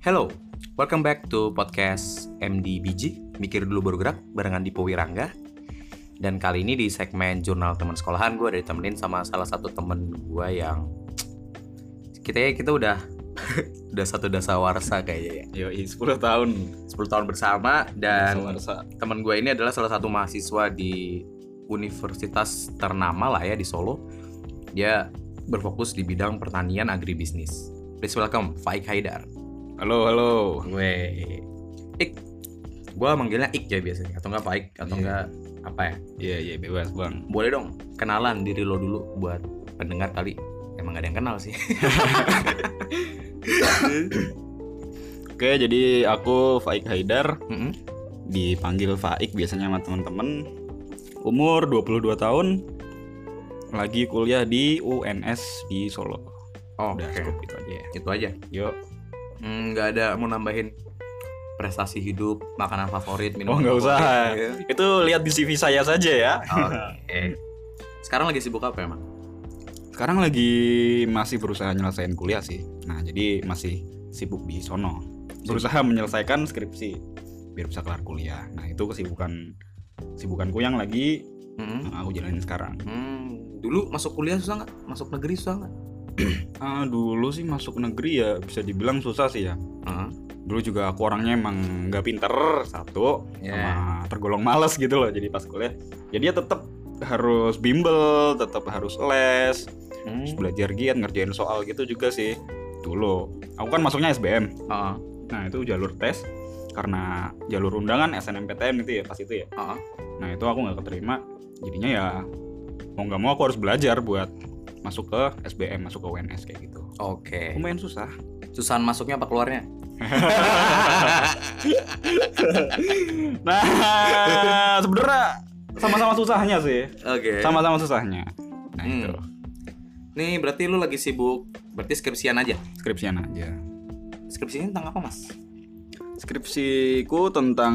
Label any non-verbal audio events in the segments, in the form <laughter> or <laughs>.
Hello, welcome back to podcast MDBG Mikir dulu baru gerak barengan Dipo Wirangga Dan kali ini di segmen jurnal teman sekolahan gue ditemenin sama salah satu temen gue yang Kita kita udah <laughs> udah satu dasa warsa kayaknya ya Yo, 10 tahun 10 tahun bersama dan teman gue ini adalah salah satu mahasiswa di universitas ternama lah ya di Solo. Dia berfokus di bidang pertanian agribisnis. Please welcome Faik Haidar. Halo, halo. Gue Ik. Gue manggilnya Ik ya biasanya atau enggak Faik atau Iya. enggak apa ya? Iya, iya bebas, Bang. Boleh dong kenalan diri lo dulu buat pendengar kali. Emang gak ada yang kenal sih. <laughs> Oke, jadi aku Faik Haidar, Mm-mm. dipanggil Faik biasanya sama teman-teman. Umur 22 tahun. Lagi kuliah di UNS di Solo. Oh, Udah oke. cukup itu aja ya. Itu aja. Yuk. Hmm, Nggak ada mau nambahin prestasi hidup, makanan favorit, Oh, minuman nggak usah. <laughs> Itu lihat di CV saya saja ya. Oke. Sekarang lagi sibuk apa emang? Sekarang lagi masih berusaha nyelesain kuliah sih. Nah, jadi masih sibuk di sono. Berusaha menyelesaikan skripsi biar bisa kelar kuliah. Nah, itu kesibukan kesibukanku yang lagi Mm-mm. uh, aku jalanin sekarang. Hmm, dulu masuk kuliah susah nggak? Masuk negeri susah nggak? <clears throat> Ah, dulu sih masuk negeri ya bisa dibilang susah sih ya. Heeh. Dulu juga aku orangnya emang nggak pinter satu, Ya. sama tergolong males gitu loh. Jadi pas kuliah, jadi ya tetap harus bimbel, tetap harus les, Hmm. terus belajar giat ngerjain soal gitu juga sih. Dulu, aku kan masuknya SBM. Heeh. Nah itu jalur tes karena jalur undangan SNMPTN itu ya pas itu ya. Heeh. Nah itu aku nggak keterima, jadinya ya mau nggak mau aku harus belajar buat masuk ke SBM, masuk ke UNS kayak gitu. Oke. Lumayan susah. Susahan masuknya apa keluarnya? <laughs> nah sebenarnya sama-sama susahnya sih, Oke. sama-sama susahnya. Nah Hmm. itu Nih berarti lu lagi sibuk berarti skripsian aja. skripsian aja. Skripsinya tentang apa, Mas? Skripsiku tentang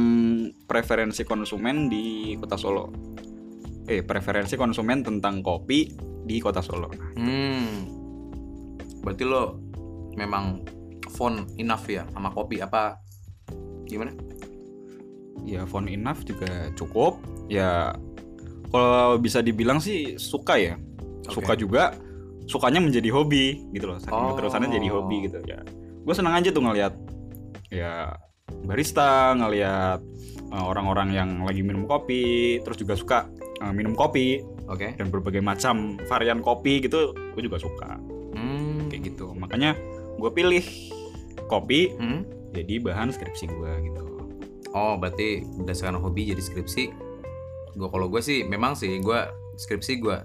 preferensi konsumen di Kota Solo. Eh, preferensi konsumen tentang kopi di Kota Solo. Hmm. Berarti lo memang font enough ya sama kopi apa gimana? Ya, phone enough juga cukup. Ya, kalau bisa dibilang sih suka ya. Oke. Suka juga. Sukanya menjadi hobi gitu loh. Saking Oh. keterusannya jadi hobi gitu ya. Gue senang aja tuh ngelihat ya barista, ngelihat uh, orang-orang yang lagi minum kopi, terus juga suka uh, minum kopi Oke. dan berbagai macam varian kopi gitu. Gue juga suka Hmm. kayak gitu. Makanya gue pilih kopi Hmm. jadi bahan skripsi gue gitu. Oh, berarti berdasarkan hobi jadi skripsi. Gue kalau gue sih memang sih gue skripsi gue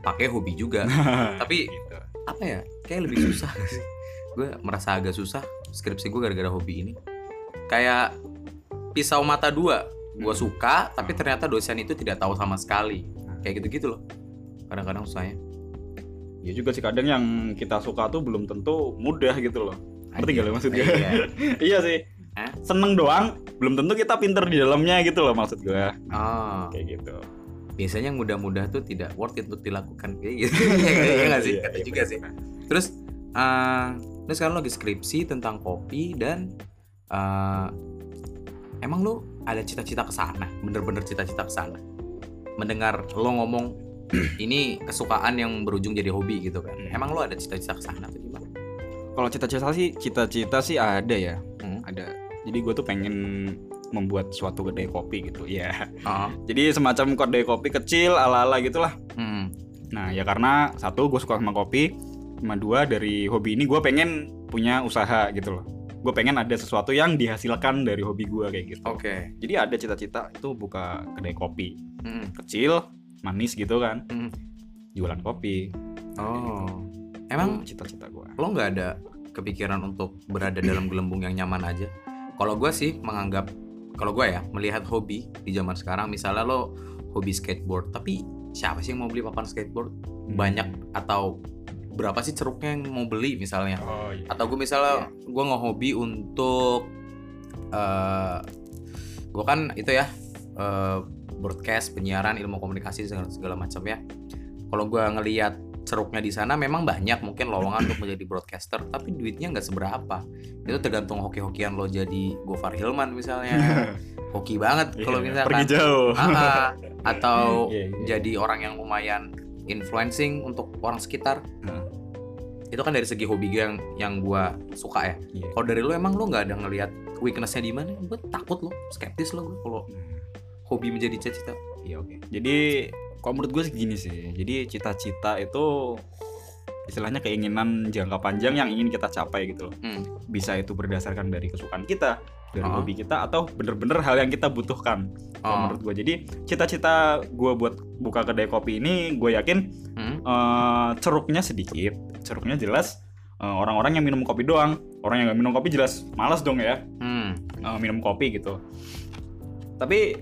pakai hobi juga. <laughs> Tapi Gitu. apa ya? Kayak lebih susah sih. Gue merasa agak susah skripsi gue gara-gara hobi ini. Kayak pisau mata dua. Gue Hmm. suka, tapi ternyata dosen itu tidak tahu sama sekali. Kayak gitu-gitu loh. Kadang-kadang susahnya. Ya juga sih kadang yang kita suka tuh belum tentu mudah gitu loh. Ngerti gak lo maksud gue? Iya. <laughs> iya sih. Hah? Seneng doang, belum tentu kita pinter di dalamnya gitu loh maksud gue. Oh, Kayak gitu. biasanya yang mudah-mudah tuh tidak worth it untuk dilakukan kayak gitu. <laughs> Iya iya nggak sih? Iya, Kata iya, juga benar, sih. Terus eh lu sekarang lagi skripsi tentang kopi dan eh emang lu ada cita-cita ke sana, bener-bener cita-cita ke sana. Mendengar lo ngomong <clears throat> ini kesukaan yang berujung jadi hobi gitu kan. Hmm. Emang lo ada cita-cita ke sana atau gimana? Kalau cita-cita sih, cita-cita sih ada ya. Hmm. Ada. Jadi gue tuh pengen membuat suatu kedai kopi gitu. Iya. Oh. <laughs> Jadi semacam kedai kopi kecil ala-ala gitulah. Hmm. Nah ya karena satu gue suka sama kopi, sama dua dari hobi ini gue pengen punya usaha gitu loh. Gue pengen ada sesuatu yang dihasilkan dari hobi gue kayak gitu. Oke. Jadi ada cita-cita itu buka kedai kopi Hmm. kecil, manis gitu kan, Hmm. jualan kopi. Oh. Emang Itu cita-cita gue. lo nggak ada kepikiran untuk berada dalam <clears throat> gelembung yang nyaman aja? Kalau gue sih menganggap, kalau gue ya melihat hobi di zaman sekarang, misalnya lo hobi skateboard, tapi siapa sih yang mau beli papan skateboard? Banyak atau berapa sih ceruknya yang mau beli misalnya? Oh iya. Atau gue misalnya gue ngehobi untuk, eh gue kan itu ya eh, broadcast, penyiaran, ilmu komunikasi segala, segala macam ya. Kalau gue ngelihat ceruknya di sana memang banyak mungkin lowongan untuk menjadi broadcaster tapi duitnya nggak seberapa itu tergantung hoki-hokian lo jadi Gofar Hilman misalnya <laughs> hoki banget kalau Iya, misalkan pergi jauh. Ah. <laughs> atau Iya, iya. jadi orang yang lumayan influencing untuk orang sekitar Nah, itu kan dari segi hobi gue yang yang gue suka ya iya. kalau dari lo emang lo nggak ada ngelihat weaknessnya di mana gue takut lo skeptis lo gue kalau hobi menjadi cita-cita Iya oke. Jadi kalau menurut gue sih gini sih. Jadi cita-cita itu istilahnya keinginan jangka panjang yang ingin kita capai gitu loh. Hmm. Bisa itu berdasarkan dari kesukaan kita, dari Oh. hobi kita atau bener-bener hal yang kita butuhkan. Kalau Oh. menurut gue. Jadi cita-cita gue buat buka kedai kopi ini gue yakin Hmm. eh, ceruknya sedikit. Ceruknya jelas eh, orang-orang yang minum kopi doang. Orang yang nggak minum kopi jelas malas dong ya Hmm. uh, minum kopi gitu. Tapi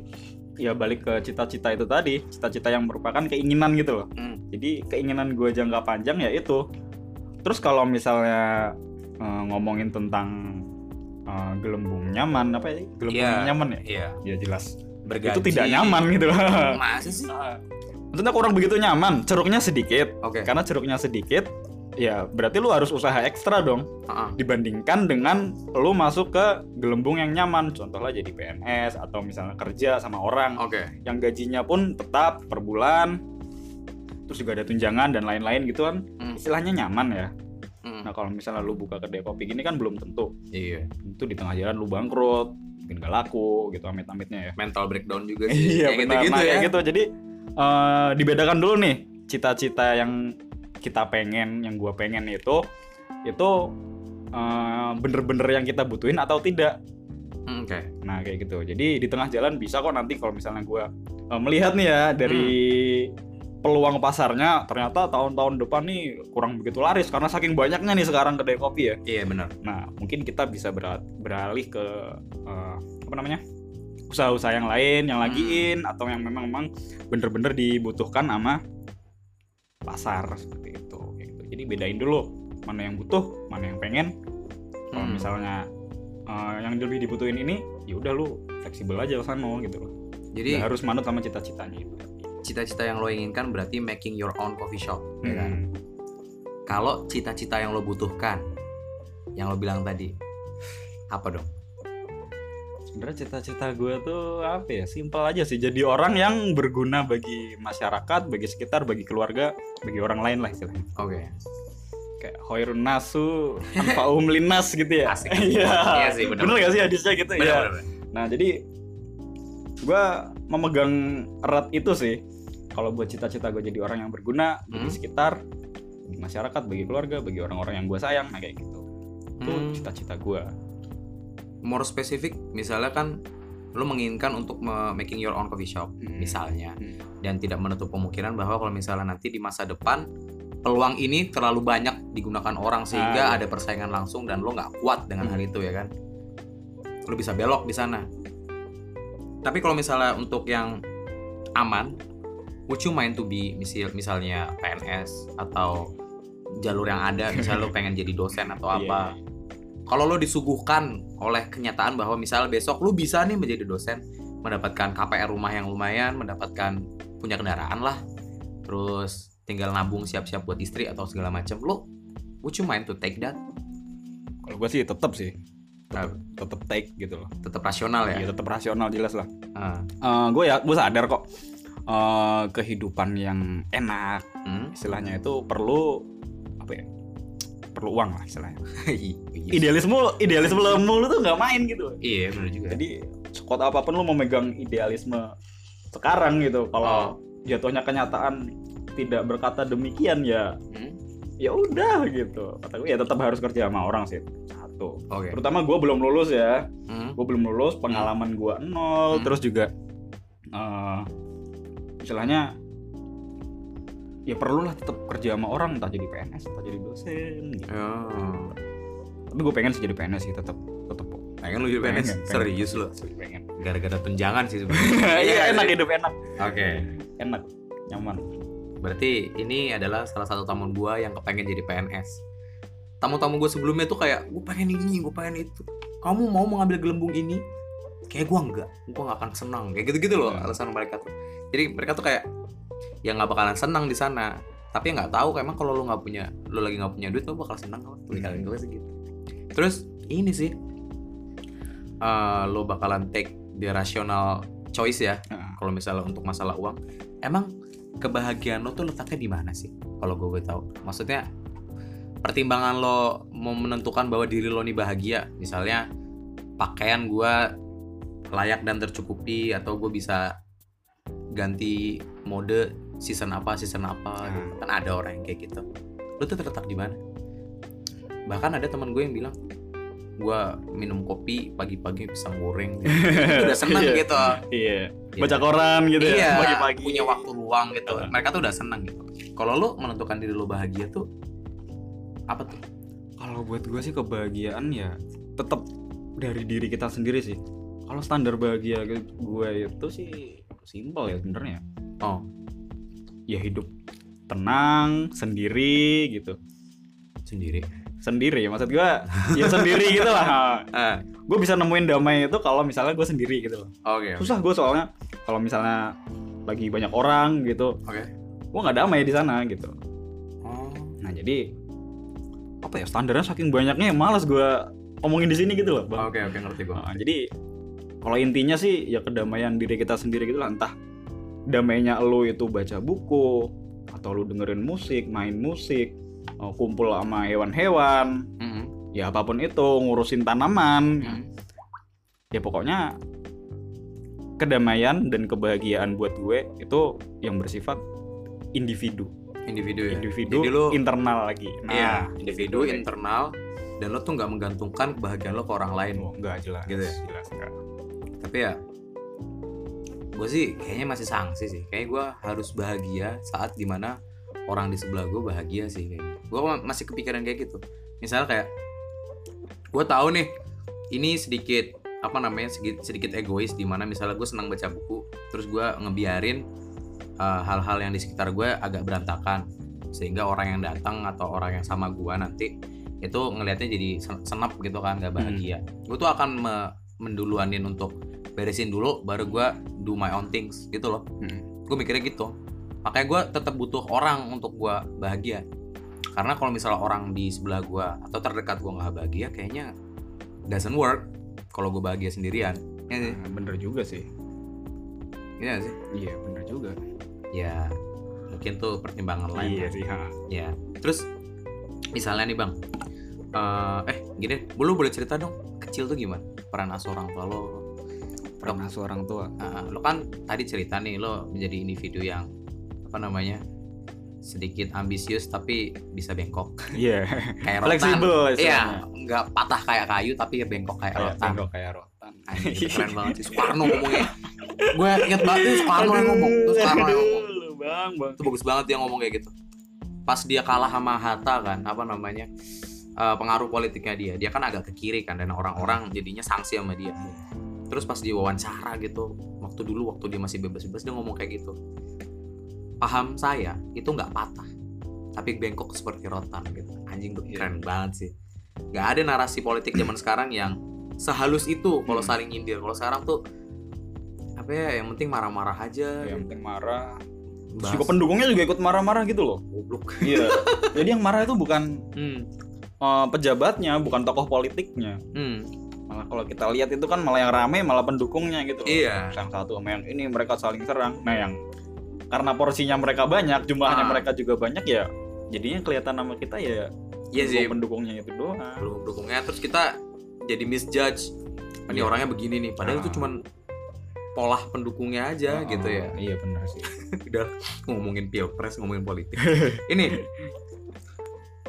ya balik ke cita-cita itu tadi, cita-cita yang merupakan keinginan gitu loh. Hmm. Jadi keinginan gue jangka panjang ya itu. Terus kalau misalnya uh, ngomongin tentang uh, gelembung nyaman apa ya? Gelembung yang nyaman ya? Iya. Ya jelas. Bergaji. Itu tidak nyaman gitu loh. <laughs> Masa sih? Maksudnya kurang begitu nyaman, ceruknya sedikit. Oke. Karena ceruknya sedikit, ya berarti lu harus usaha ekstra dong Ah, ah. dibandingkan dengan lu masuk ke gelembung yang nyaman contohnya jadi PNS atau misalnya kerja sama orang Oke. yang gajinya pun tetap per bulan terus juga ada tunjangan dan lain-lain gitu kan Hmm. istilahnya nyaman ya Hmm. nah kalau misalnya lu buka kedai kopi gini kan belum tentu Iya. itu di tengah jalan lu bangkrut mungkin gak laku gitu amit-amitnya ya Mental breakdown juga <laughs> sih. iya Kayak benar gitu-gitu Nah, ya. gitu jadi eh, dibedakan dulu nih cita-cita yang kita pengen yang gua pengen itu itu eh, bener-bener yang kita butuhin atau tidak Hmm, Oke. nah kayak gitu jadi di tengah jalan bisa kok nanti kalau misalnya gua eh, melihat nih ya dari peluang pasarnya ternyata tahun-tahun depan nih kurang begitu laris karena saking banyaknya nih sekarang kedai kopi ya Iya benar. Nah, mungkin kita bisa beralih ke eh, apa namanya? usaha-usaha yang lain, yang lagi in atau yang memang memang bener-bener dibutuhkan sama pasar seperti itu. gitu. Jadi bedain dulu mana yang butuh, mana yang pengen. Kalau Hmm. misalnya eh, yang lebih dibutuhin ini, ya udah lu fleksibel aja sana gitu loh. Jadi Nggak harus manut sama cita-citanya itu. Cita-cita yang lo inginkan berarti making your own coffee shop. ya kan? Hmm. Kalau cita-cita yang lo butuhkan, yang lo bilang tadi, apa dong? Sebenarnya cita-cita gue tuh apa ya? Simpel aja sih. Jadi orang yang berguna bagi masyarakat, bagi sekitar, bagi keluarga, bagi orang lain lah istilahnya. Oke. Kayak hoirun nasu, anfa'um linnas gitu ya. Asik. <laughs> Iya. Iya sih, benar. Bener gak sih hadisnya gitu ya? Benar-benar. Nah, jadi gue memegang erat itu sih. Kalau buat cita-cita gue jadi orang yang berguna bagi Hmm. sekitar, bagi masyarakat, bagi keluarga, bagi orang-orang yang gue sayang, nah kayak gitu. Itu Hmm. cita-cita gue. More spesifik, misalnya kan lo menginginkan untuk making your own coffee shop, Hmm. misalnya, Hmm. dan tidak menutup kemungkinan bahwa kalau misalnya nanti di masa depan peluang ini terlalu banyak digunakan orang sehingga Ah, iya. ada persaingan langsung dan lo nggak kuat dengan Hmm. hal itu ya kan, lo bisa belok di sana. Tapi kalau misalnya untuk yang aman, would you mind to be misal misalnya PNS atau jalur yang ada, misalnya lo <laughs> pengen jadi dosen atau Iya, apa? kalau lo disuguhkan oleh kenyataan bahwa misal besok lo bisa nih menjadi dosen mendapatkan KPR rumah yang lumayan mendapatkan punya kendaraan lah terus tinggal nabung siap-siap buat istri atau segala macam lo would you mind to take that? Kalau gue sih tetap sih, Nah, tetap take gitu loh. tetap rasional ya Iya, tetap rasional jelas lah. Ah, gue ya, gue sadar kok eh, kehidupan yang enak hmm? istilahnya itu perlu apa ya? Perlu uang lah istilahnya. <laughs> iya Idealisme, idealisme lu tuh nggak main gitu. iya benar juga Jadi sekuat apa pun lu memegang idealisme sekarang gitu. Kalau jatuhnya kenyataan tidak berkata demikian ya, Hmm? ya udah gitu. Kata gue ya tetap harus kerja sama orang sih. Satu. oke Terutama gue belum lulus ya. Hmm? gue belum lulus pengalaman gue nol Hmm. terus juga eh istilahnya ya perlulah tetap kerja sama orang entah jadi PNS entah jadi dosen gitu. Ya. tapi gue pengen sih jadi PNS sih tetap tetap pengen lu jadi PNS Pengen, serius lo pengen gara-gara tunjangan sih sebenarnya <laughs> iya enak hidup enak oke enak nyaman Berarti ini adalah salah satu tamu gua yang kepengen jadi PNS. Tamu-tamu gue sebelumnya tuh kayak, gue pengen ini, gue pengen itu. Kamu mau mengambil gelembung ini? Kayak gua enggak, gua nggak akan senang. Kayak gitu-gitu loh Hmm. alasan mereka tuh. Jadi mereka tuh kayak, ya nggak bakalan senang di sana. tapi nggak tahu emang kalau lu nggak punya lu lagi nggak punya duit lu bakal senang logika Hmm. gue sih gitu terus ini sih eh lu bakalan take the rational choice ya Nah, kalau misalnya untuk masalah uang emang kebahagiaan lo tuh letaknya di mana sih kalau gue tahu maksudnya pertimbangan lo mau menentukan bahwa diri lo nih bahagia misalnya pakaian gue layak dan tercukupi atau gue bisa ganti mode season apa season apa gitu. Hmm. kan ada orang yang kayak gitu lo tuh terletak di mana bahkan ada teman gue yang bilang gue minum kopi pagi-pagi pisang goreng gitu. <laughs> Itu udah seneng Iya. gitu iya Iya. baca koran gitu iya, ya pagi-pagi punya waktu luang gitu. Mereka tuh udah seneng gitu. Kalau lu menentukan diri lu bahagia tuh apa tuh? kalau buat gue sih kebahagiaan ya tetap dari diri kita sendiri sih kalau standar bahagia gue itu sih simpel ya sebenarnya Oh, ya hidup tenang sendiri gitu sendiri. sendiri maksud gue ya sendiri <laughs> gitu lah Eh, gue bisa nemuin damai itu kalau misalnya gue sendiri gitu loh oke. oke. susah gue soalnya kalau misalnya lagi banyak orang gitu Oke. gue nggak damai di sana gitu Oh, nah jadi apa ya standarnya saking banyaknya ya malas gue omongin di sini gitu loh bang oke oke ngerti gua. Nah, jadi kalau intinya sih ya kedamaian diri kita sendiri gitu lah entah damainya lo itu baca buku atau lu dengerin musik main musik eh, kumpul sama hewan-hewan Mm-mm. ya apa pun itu ngurusin tanaman Mm. ya pokoknya kedamaian dan kebahagiaan buat gue itu yang bersifat individu Individu ya. individu Jadi lu internal lagi nah iya, individu gitu. internal dan lo tuh nggak menggantungkan kebahagiaan lo ke orang lain. Oh, enggak jelas Gitu ya? jelas enggak Tapi ya gue sih kayaknya masih sanksi sih. Kayaknya gue harus bahagia saat di mana orang di sebelah gue bahagia sih kayaknya. Gue masih kepikiran kayak gitu. Misal kayak gue tahu nih ini sedikit apa namanya sedikit, sedikit egois di mana misalnya gue senang baca buku terus gue ngebiarin uh, hal-hal yang di sekitar gue agak berantakan. Sehingga orang yang datang atau orang yang sama gue nanti itu ngelihatnya jadi sen- senap gitu kan gak bahagia. Gue tuh akan me- menduluanin untuk beresin dulu baru gue do my own things gitu loh. Hmm. gue mikirnya gitu. Makanya gue tetap butuh orang untuk gue bahagia. Karena kalau misalnya orang di sebelah gue atau terdekat gue nggak bahagia kayaknya doesn't work kalau gue bahagia sendirian. Ya sih? Bener juga sih. Iya sih? Iya bener juga ya. Mungkin tuh pertimbangan lain iya sih ha. ya. Terus misalnya nih bang. Eh eh gini lu boleh cerita dong kecil tuh gimana? Peran asuh orang tua lo peran asuh orang tua? Ah, lo kan tadi cerita nih lo menjadi individu yang apa namanya sedikit ambisius tapi bisa bengkok. Iya. <laughs> Kayak rotan. Fleksibel iya nggak patah kayak kayu tapi ya bengkok kayak kayak rotan. bengkok kayak rotan Anjing, keren banget sih. Soekarno ngomongnya. Gue inget banget itu Soekarno yang ngomong. Itu Soekarno yang ngomong. bang bang. Itu bagus banget dia ngomong kayak gitu. Pas dia kalah sama Hatta kan apa namanya eh, pengaruh politiknya dia. Dia kan agak ke kiri kan dan orang-orang jadinya sanksi sama dia. Terus pas dia wawancara gitu waktu dulu waktu dia masih bebas-bebas dia ngomong kayak gitu. Paham saya itu nggak patah. Tapi bengkok seperti rotan gitu. Anjing tuh Iya. keren banget sih. Nggak ada narasi politik zaman sekarang yang sehalus itu kalau Hmm. saling nyindir kalau sekarang tuh apa ya yang penting marah-marah aja yang penting marah Terus Bahas- juga pendukungnya juga ikut marah-marah gitu loh goblok <laughs> iya jadi yang marah itu bukan hmm. eh, pejabatnya bukan tokoh politiknya Hmm. malah kalau kita lihat itu kan malah yang rame malah pendukungnya gitu loh. Iya. yang satu sama yang ini mereka saling serang nah yang karena porsinya mereka banyak jumlahnya Ah. mereka juga banyak ya jadinya kelihatan nama kita ya Iya sih. pendukungnya itu doang Belum dukungnya terus kita jadi misjudge. Ini Iya. orangnya begini nih, padahal Ah. itu cuman pola pendukungnya aja Oh, gitu ya. iya benar sih <laughs> Udah ngomongin pilpres, ngomongin politik. <laughs> Ini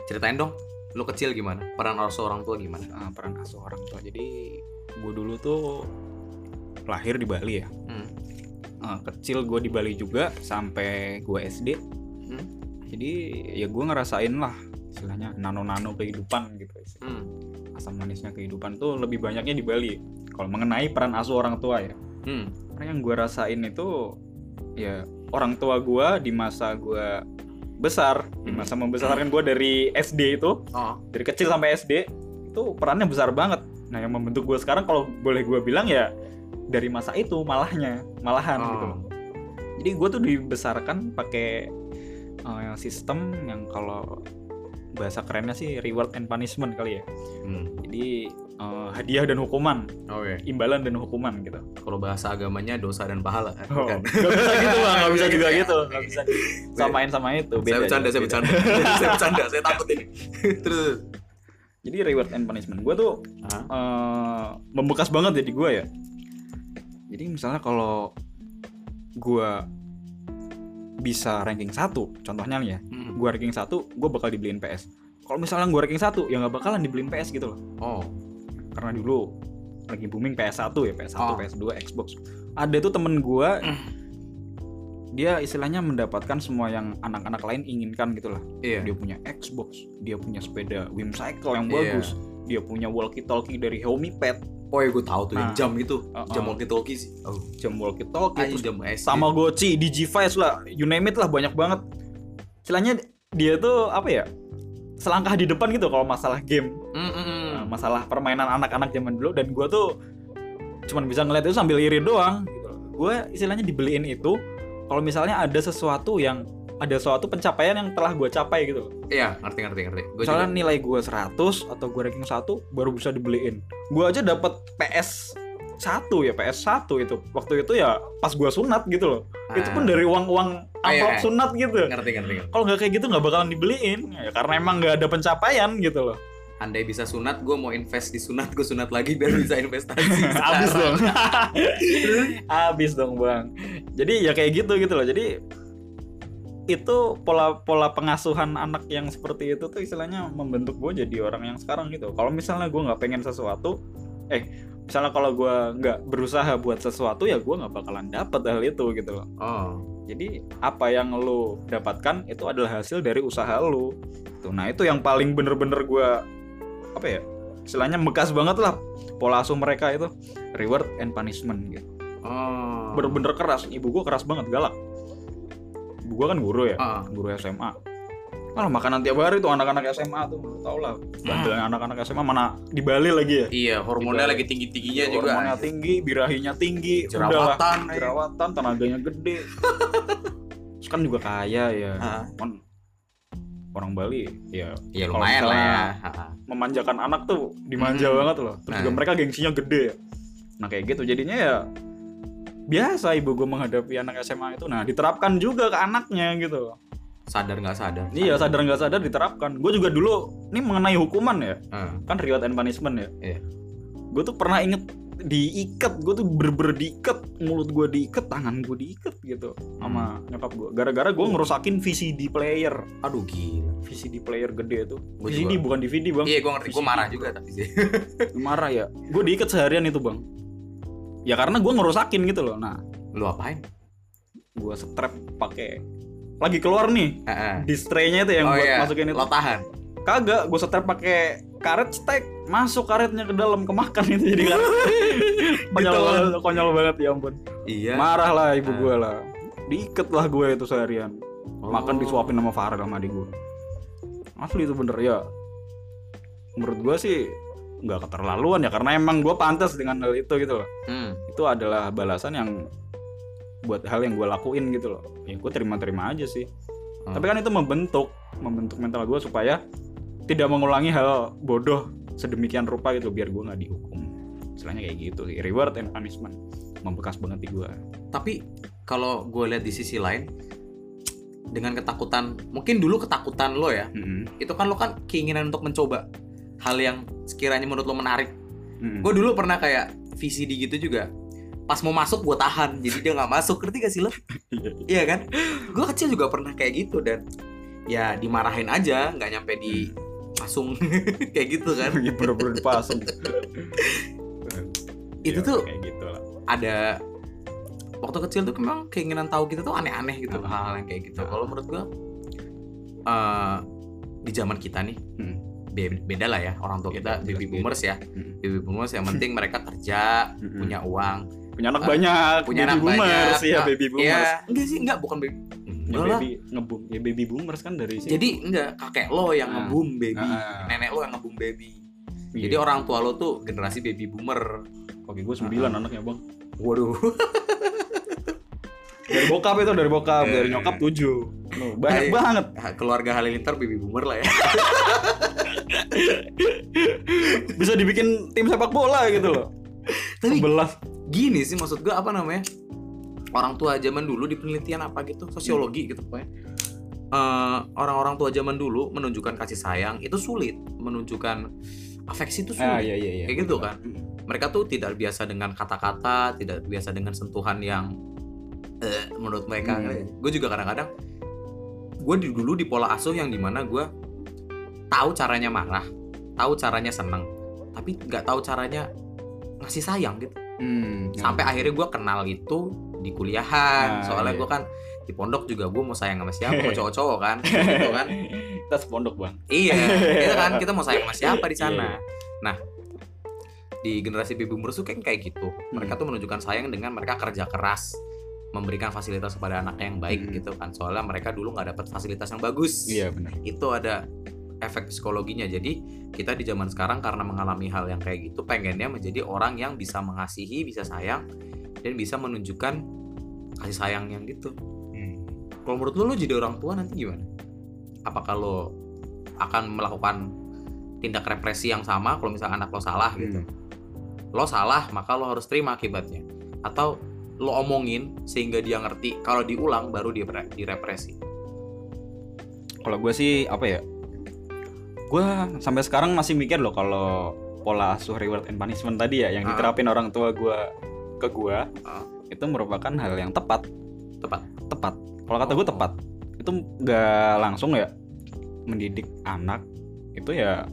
ceritain dong, lu kecil gimana? Peran orang seorang tua gimana? Ah, peran asuh orang tua jadi gue dulu tuh lahir di Bali ya Hmm. Ah, kecil gue di Bali juga sampai gue SD Hmm. jadi ya gue ngerasain lah istilahnya nano-nano kehidupan gitu Hmm. Asam manisnya kehidupan tuh lebih banyaknya di Bali kalau mengenai peran asuh orang tua ya Hmm. karena yang gue rasain itu ya orang tua gue di masa gue besar di Hmm. masa membesarkan gue dari SD itu Oh. dari kecil sampai SD itu perannya besar banget nah yang membentuk gue sekarang kalau boleh gue bilang ya dari masa itu malahnya malahan Oh. gitu loh jadi gue tuh dibesarkan pakai eh, sistem yang kalau bahasa kerennya sih reward and punishment kali ya. Hmm. Jadi eh, hadiah dan hukuman, Oke. imbalan dan hukuman gitu. Kalau bahasa agamanya dosa dan pahala. Oh, Bukan. Gak bisa gitu bang, gak <laughs> bisa juga Iya. gitu, gak bisa samain sama itu. saya bercanda, saya beda. <laughs> bercanda. saya bercanda, saya takut ini. <laughs> Terus. Jadi reward and punishment, gue tuh eh, membekas banget ya di gue ya. Jadi misalnya kalau gue bisa ranking satu, contohnya nih ya, Hmm. Gue ranking satu, gue bakal dibeliin PS. Kalau misalnya gue ranking satu, ya nggak bakalan dibeliin PS gitu loh. Oh. Karena dulu lagi booming PS1 ya, PS1, Oh. PS2, Xbox. Ada tuh temen gue, <clears throat> dia istilahnya mendapatkan semua yang anak-anak lain inginkan gitu lah. Iya. Dia punya Xbox, dia punya sepeda Whimsicle yang Iya. bagus, dia punya walkie-talkie dari Xiaomi Pad, Oh ya gue tahu tuh yang Nah. jam itu. Uh-uh. Jam walkie talkie sih. Oh. jam walkie-talkie, terus jam SD. Tamagotchi, Digivice lah, you name it lah banyak banget. Istilahnya dia tuh apa ya? Selangkah di depan gitu kalau masalah game, Mm, mm. Nah, masalah permainan anak-anak zaman dulu dan gua tuh cuman bisa ngeliat itu sambil iri doang gitu. Gue istilahnya dibeliin itu kalau misalnya ada sesuatu yang ada suatu pencapaian yang telah gue capai gitu. Iya, ngerti ngerti ngerti. Gue Misalnya nilai gue 100 atau gue ranking 1 baru bisa dibeliin. Gue aja dapat PS 1 ya, PS 1 itu. Waktu itu ya pas gue sunat gitu loh. Itu pun dari uang-uang amplop iya. sunat gitu. ngerti ngerti. ngerti. Kalau nggak kayak gitu nggak bakalan dibeliin. Ya, karena emang nggak ada pencapaian gitu loh. Andai bisa sunat, gue mau invest di sunat, gue sunat lagi biar bisa investasi. Abis <laughs> sekarang. dong. <laughs> Abis dong bang. Jadi ya kayak gitu gitu loh. Jadi itu pola pola pengasuhan anak yang seperti itu tuh istilahnya membentuk gue jadi orang yang sekarang gitu. Kalau misalnya gue nggak pengen sesuatu, eh misalnya kalau gue nggak berusaha buat sesuatu ya gue nggak bakalan dapet hal itu gitu loh. Oh. Jadi apa yang lo dapatkan itu adalah hasil dari usaha lo. Tuh, nah itu yang paling bener-bener gue apa ya? Istilahnya bekas banget lah pola asuh mereka itu reward and punishment gitu. Oh. Bener-bener keras. Ibu gue keras banget galak. Ibu gue kan guru ya, Ah. guru SMA. Malah makanan tiap hari tuh anak-anak SMA tuh, tau lah. Bandelnya anak-anak SMA mana di Bali lagi ya. Iya, hormonnya Dibalik. lagi tinggi tingginya juga. Hormonnya tinggi, birahinya tinggi, udahlah. Jerawatan. jerawatan, tenaganya gede. <laughs> Terus kan juga kaya ya. Kan orang Bali ya Iya Kalau lumayan lah ya. memanjakan anak tuh dimanja Hmm. banget loh. Terus Nah. juga mereka gengsinya gede ya. Nah kayak gitu jadinya ya biasa ibu gue menghadapi anak SMA itu. Nah diterapkan juga ke anaknya gitu. Sadar nggak sadar. Iya sadar nggak sadar diterapkan. Gue juga dulu ini mengenai hukuman ya. Ah. Kan reward and punishment ya. Iya. Gue tuh pernah inget diikat, gue tuh bener-bener diikat, mulut gue diikat, tangan gue diikat gitu sama nyokap gue. Gara-gara gue ngerusakin VCD player, Aduh gila. VCD player gede tuh. Gua VCD juga. bukan DVD bang. Iya, gue ngerti. Gue marah juga tapi sih. <laughs> marah ya gue diikat seharian itu bang ya karena gue ngerusakin gitu loh nah Lu apain? gue strap pakai lagi keluar nih Heeh. distraynya itu yang oh buat iya. masukin itu Lo tahan. kagak gue strap pakai karet stek masuk karetnya ke dalam kemakan itu jadi karet <laughs> konyol banget konyol banget ya ampun Iya. marah lah ibu Ah. gue lah diikat lah gue itu seharian Oh. makan disuapin sama Farel sama adik gue asli itu bener ya menurut gue sih nggak keterlaluan ya karena emang gue pantas dengan hal itu gitu loh Hmm. itu adalah balasan yang buat hal yang gue lakuin gitu loh ya gue terima-terima aja sih Hmm. tapi kan itu membentuk membentuk mental gue supaya tidak mengulangi hal bodoh sedemikian rupa gitu biar gue nggak dihukum istilahnya kayak gitu sih reward and punishment membekas banget di gue Tapi kalau gue lihat di sisi lain dengan ketakutan, mungkin dulu ketakutan lo ya. Itu kan lo kan keinginan untuk mencoba hal yang sekiranya menurut lo menarik. Gue dulu pernah kayak VCD gitu juga. Pas mau masuk gue tahan, jadi dia nggak masuk. Ngerti gak sih lo? <laughs> Iya kan? Gue kecil juga pernah kayak gitu dan ya dimarahin aja, nggak nyampe di pasung <laughs> kayak gitu kan. bener-bener dipasung <laughs> Itu Ya, tuh kayak gitu lah ada waktu kecil tuh memang keinginan tahu gitu tuh aneh-aneh gitu hal-hal yang kayak gitu. Kalau menurut gua eh, di zaman kita nih Hmm. be- beda lah ya orang tua kita Beda, baby boomers ya. Hmm. Baby boomers yang penting mereka kerja, Mm-mm. punya uang, punya anak Ah, banyak punya baby anak boomers banyak. ya Ah, baby boomers Iya, enggak sih, enggak bukan baby. Ya, baby ngebum ya baby boomers kan dari sini Jadi enggak kakek lo yang Ah. ngebum baby, Ah. nenek lo yang ngebum baby. Iya. Jadi orang tua lo tuh generasi baby boomer. Oke, gue sembilan anaknya bang. Waduh. <laughs> Dari bokap itu dari bokap, Eh. dari nyokap tujuh. Loh, banyak Ay- banget keluarga Halilintar baby boomer lah ya <laughs> bisa dibikin tim sepak bola gitu loh Tapi- sebelas gini sih maksud gue apa namanya orang tua zaman dulu di penelitian apa gitu sosiologi gitu pokoknya. Eh, orang-orang tua zaman dulu menunjukkan kasih sayang itu sulit menunjukkan afeksi itu ah sulit. iya iya iya Kayak gitu kan? mereka tuh tidak biasa dengan kata-kata tidak biasa dengan sentuhan yang eh, menurut mereka. Hmm. gue juga kadang-kadang gue dulu di pola asuh yang di mana gue tahu caranya marah tahu caranya seneng tapi nggak tahu caranya ngasih sayang gitu. Hmm, ya. sampai akhirnya gue kenal itu di kuliahan. Nah, soalnya iya. gue kan di pondok juga gue mau sayang sama siapa mau <laughs> cowok-cowok kan. <laughs> Gitu kan. Kita sepondok bang. Iya itu kan kita mau sayang sama <laughs> siapa di sana. Iya, nah di generasi baby boomers tuh kan kayak gitu. Mereka Hmm. tuh menunjukkan sayang dengan mereka kerja keras memberikan fasilitas kepada anaknya yang baik Hmm. gitu kan. Soalnya mereka dulu nggak dapat fasilitas yang bagus. Iya benar. Itu ada efek psikologinya. Jadi kita di zaman sekarang karena mengalami hal yang kayak gitu pengennya menjadi orang yang bisa mengasihi bisa sayang dan bisa menunjukkan kasih sayang yang gitu. Kalau menurut lo lo jadi orang tua nanti gimana? Apakah lo akan melakukan tindak represi yang sama kalau misalnya anak lo salah gitu? Lo salah maka lo harus terima akibatnya. Atau lo omongin sehingga dia ngerti kalau diulang baru dia direpresi? Kalau gue sih apa ya gue sampai sekarang masih mikir loh kalau pola asuh reward and punishment tadi ya yang Ah. diterapin orang tua gue ke gue Ah. itu merupakan hal yang tepat tepat tepat kalau kata gue Oh. tepat itu nggak langsung ya mendidik anak itu ya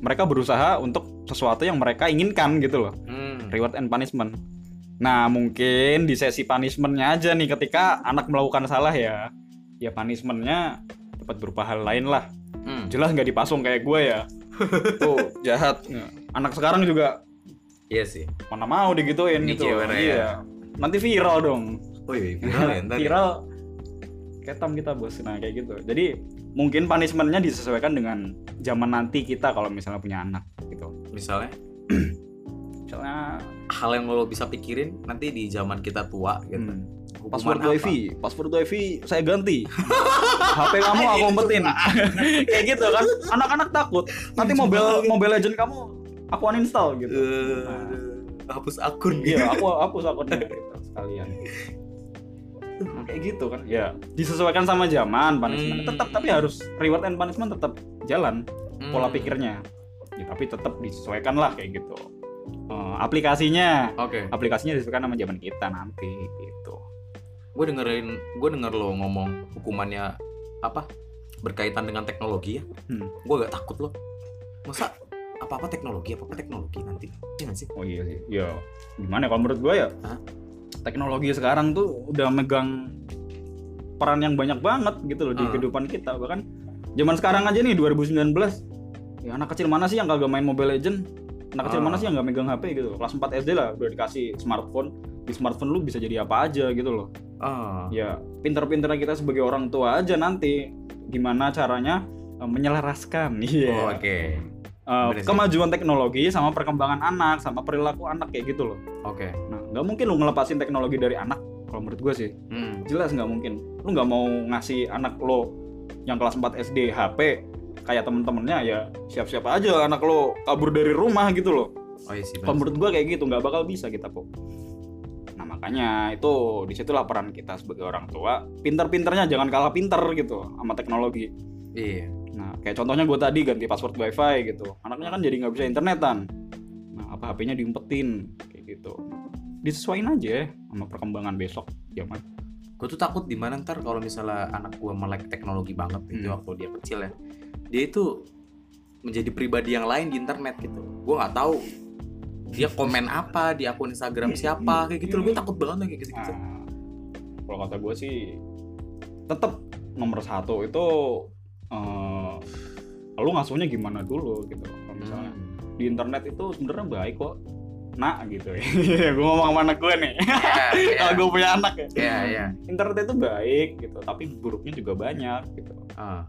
mereka berusaha untuk sesuatu yang mereka inginkan gitu loh Hmm. reward and punishment nah mungkin di sesi punishmentnya aja nih ketika anak melakukan salah ya ya punishmentnya dapat berupa hal lain lah. Jelas nggak dipasung kayak gue ya. Tuh jahat. <laughs> Anak sekarang juga Iya sih. mana mau digituin Ini gitu. ya. iya. Nanti viral dong. Oh iya, viral ya ya? viral. Ketam kita bos. Nah kayak gitu. Jadi mungkin punishmentnya disesuaikan dengan zaman nanti kita kalau misalnya punya anak gitu. Misalnya? <clears throat> Misalnya hal yang lo bisa pikirin nanti di zaman kita tua gitu. hmm, Password wifi password wifi saya ganti. <laughs> HP kamu aku umpetin. <laughs> Kayak gitu kan. Anak-anak takut. Nanti mobile mobile legend kamu aku uninstall gitu. Eh, hapus akun iya aku hapus akunnya gitu sekalian. Nah, kayak gitu kan. Ya disesuaikan sama zaman punishment. Hmm. tetap tapi harus reward and punishment tetap jalan Hmm. pola pikirnya. Ya, tapi tetap disesuaikan lah kayak gitu. Eh, aplikasinya. Oke. aplikasinya disesuaikan sama zaman kita nanti gitu Gue dengerin, gue denger lo ngomong hukumannya apa berkaitan dengan teknologi ya. Hmm. Gue gak takut lo. Masa apa-apa teknologi, apa-apa teknologi nanti. Iya gak sih? oh iya sih ya gimana ya, kalau menurut gue ya Hah? teknologi sekarang tuh udah megang peran yang banyak banget gitu loh di Ah. kehidupan kita bahkan zaman sekarang aja nih 2019 ya anak kecil mana sih yang kagak main Mobile Legend anak kecil Ah. mana sih yang nggak megang HP gitu kelas 4 SD lah udah dikasih smartphone di smartphone lu bisa jadi apa aja gitu loh Ah. ya pinter-pinternya kita sebagai orang tua aja nanti gimana caranya eh, menyelaraskan <laughs> iya Oh, Oke. Eh, bener sih. kemajuan teknologi sama perkembangan anak sama perilaku anak kayak gitu loh Oke. nah nggak mungkin lu ngelepasin teknologi dari anak kalau menurut gue sih Hmm. jelas nggak mungkin lu nggak mau ngasih anak lo yang kelas 4 SD HP kayak temen-temennya ya siap-siap aja anak lo kabur dari rumah gitu loh Oh iya sih. kalau menurut gue kayak gitu nggak bakal bisa kita kok makanya itu di situlah peran kita sebagai orang tua pinter-pinternya jangan kalah pinter gitu sama teknologi. Iya. nah kayak contohnya gue tadi ganti password wifi gitu. Anaknya kan jadi nggak bisa internetan. Nah apa HP-nya diumpetin kayak gitu. Disesuaiin aja ya sama perkembangan besok zaman gue tuh takut di mana ntar kalau misalnya anak gue melek teknologi banget itu Hmm. waktu dia kecil ya dia itu menjadi pribadi yang lain di internet gitu. Gue nggak tahu dia komen apa di akun Instagram siapa kayak gitu loh. Gue takut banget kayak gitu gitu Nah, kalau kata gue sih tetap nomor satu itu eh lu ngasuhnya gimana dulu gitu. Kalau misalnya Hmm. di internet itu sebenarnya baik kok. Nak gitu ya. <laughs> Gue ngomong sama anak gue nih. Iya, kalau gue punya anak ya. Iya iya. Internet itu baik gitu tapi buruknya juga banyak gitu. Ah,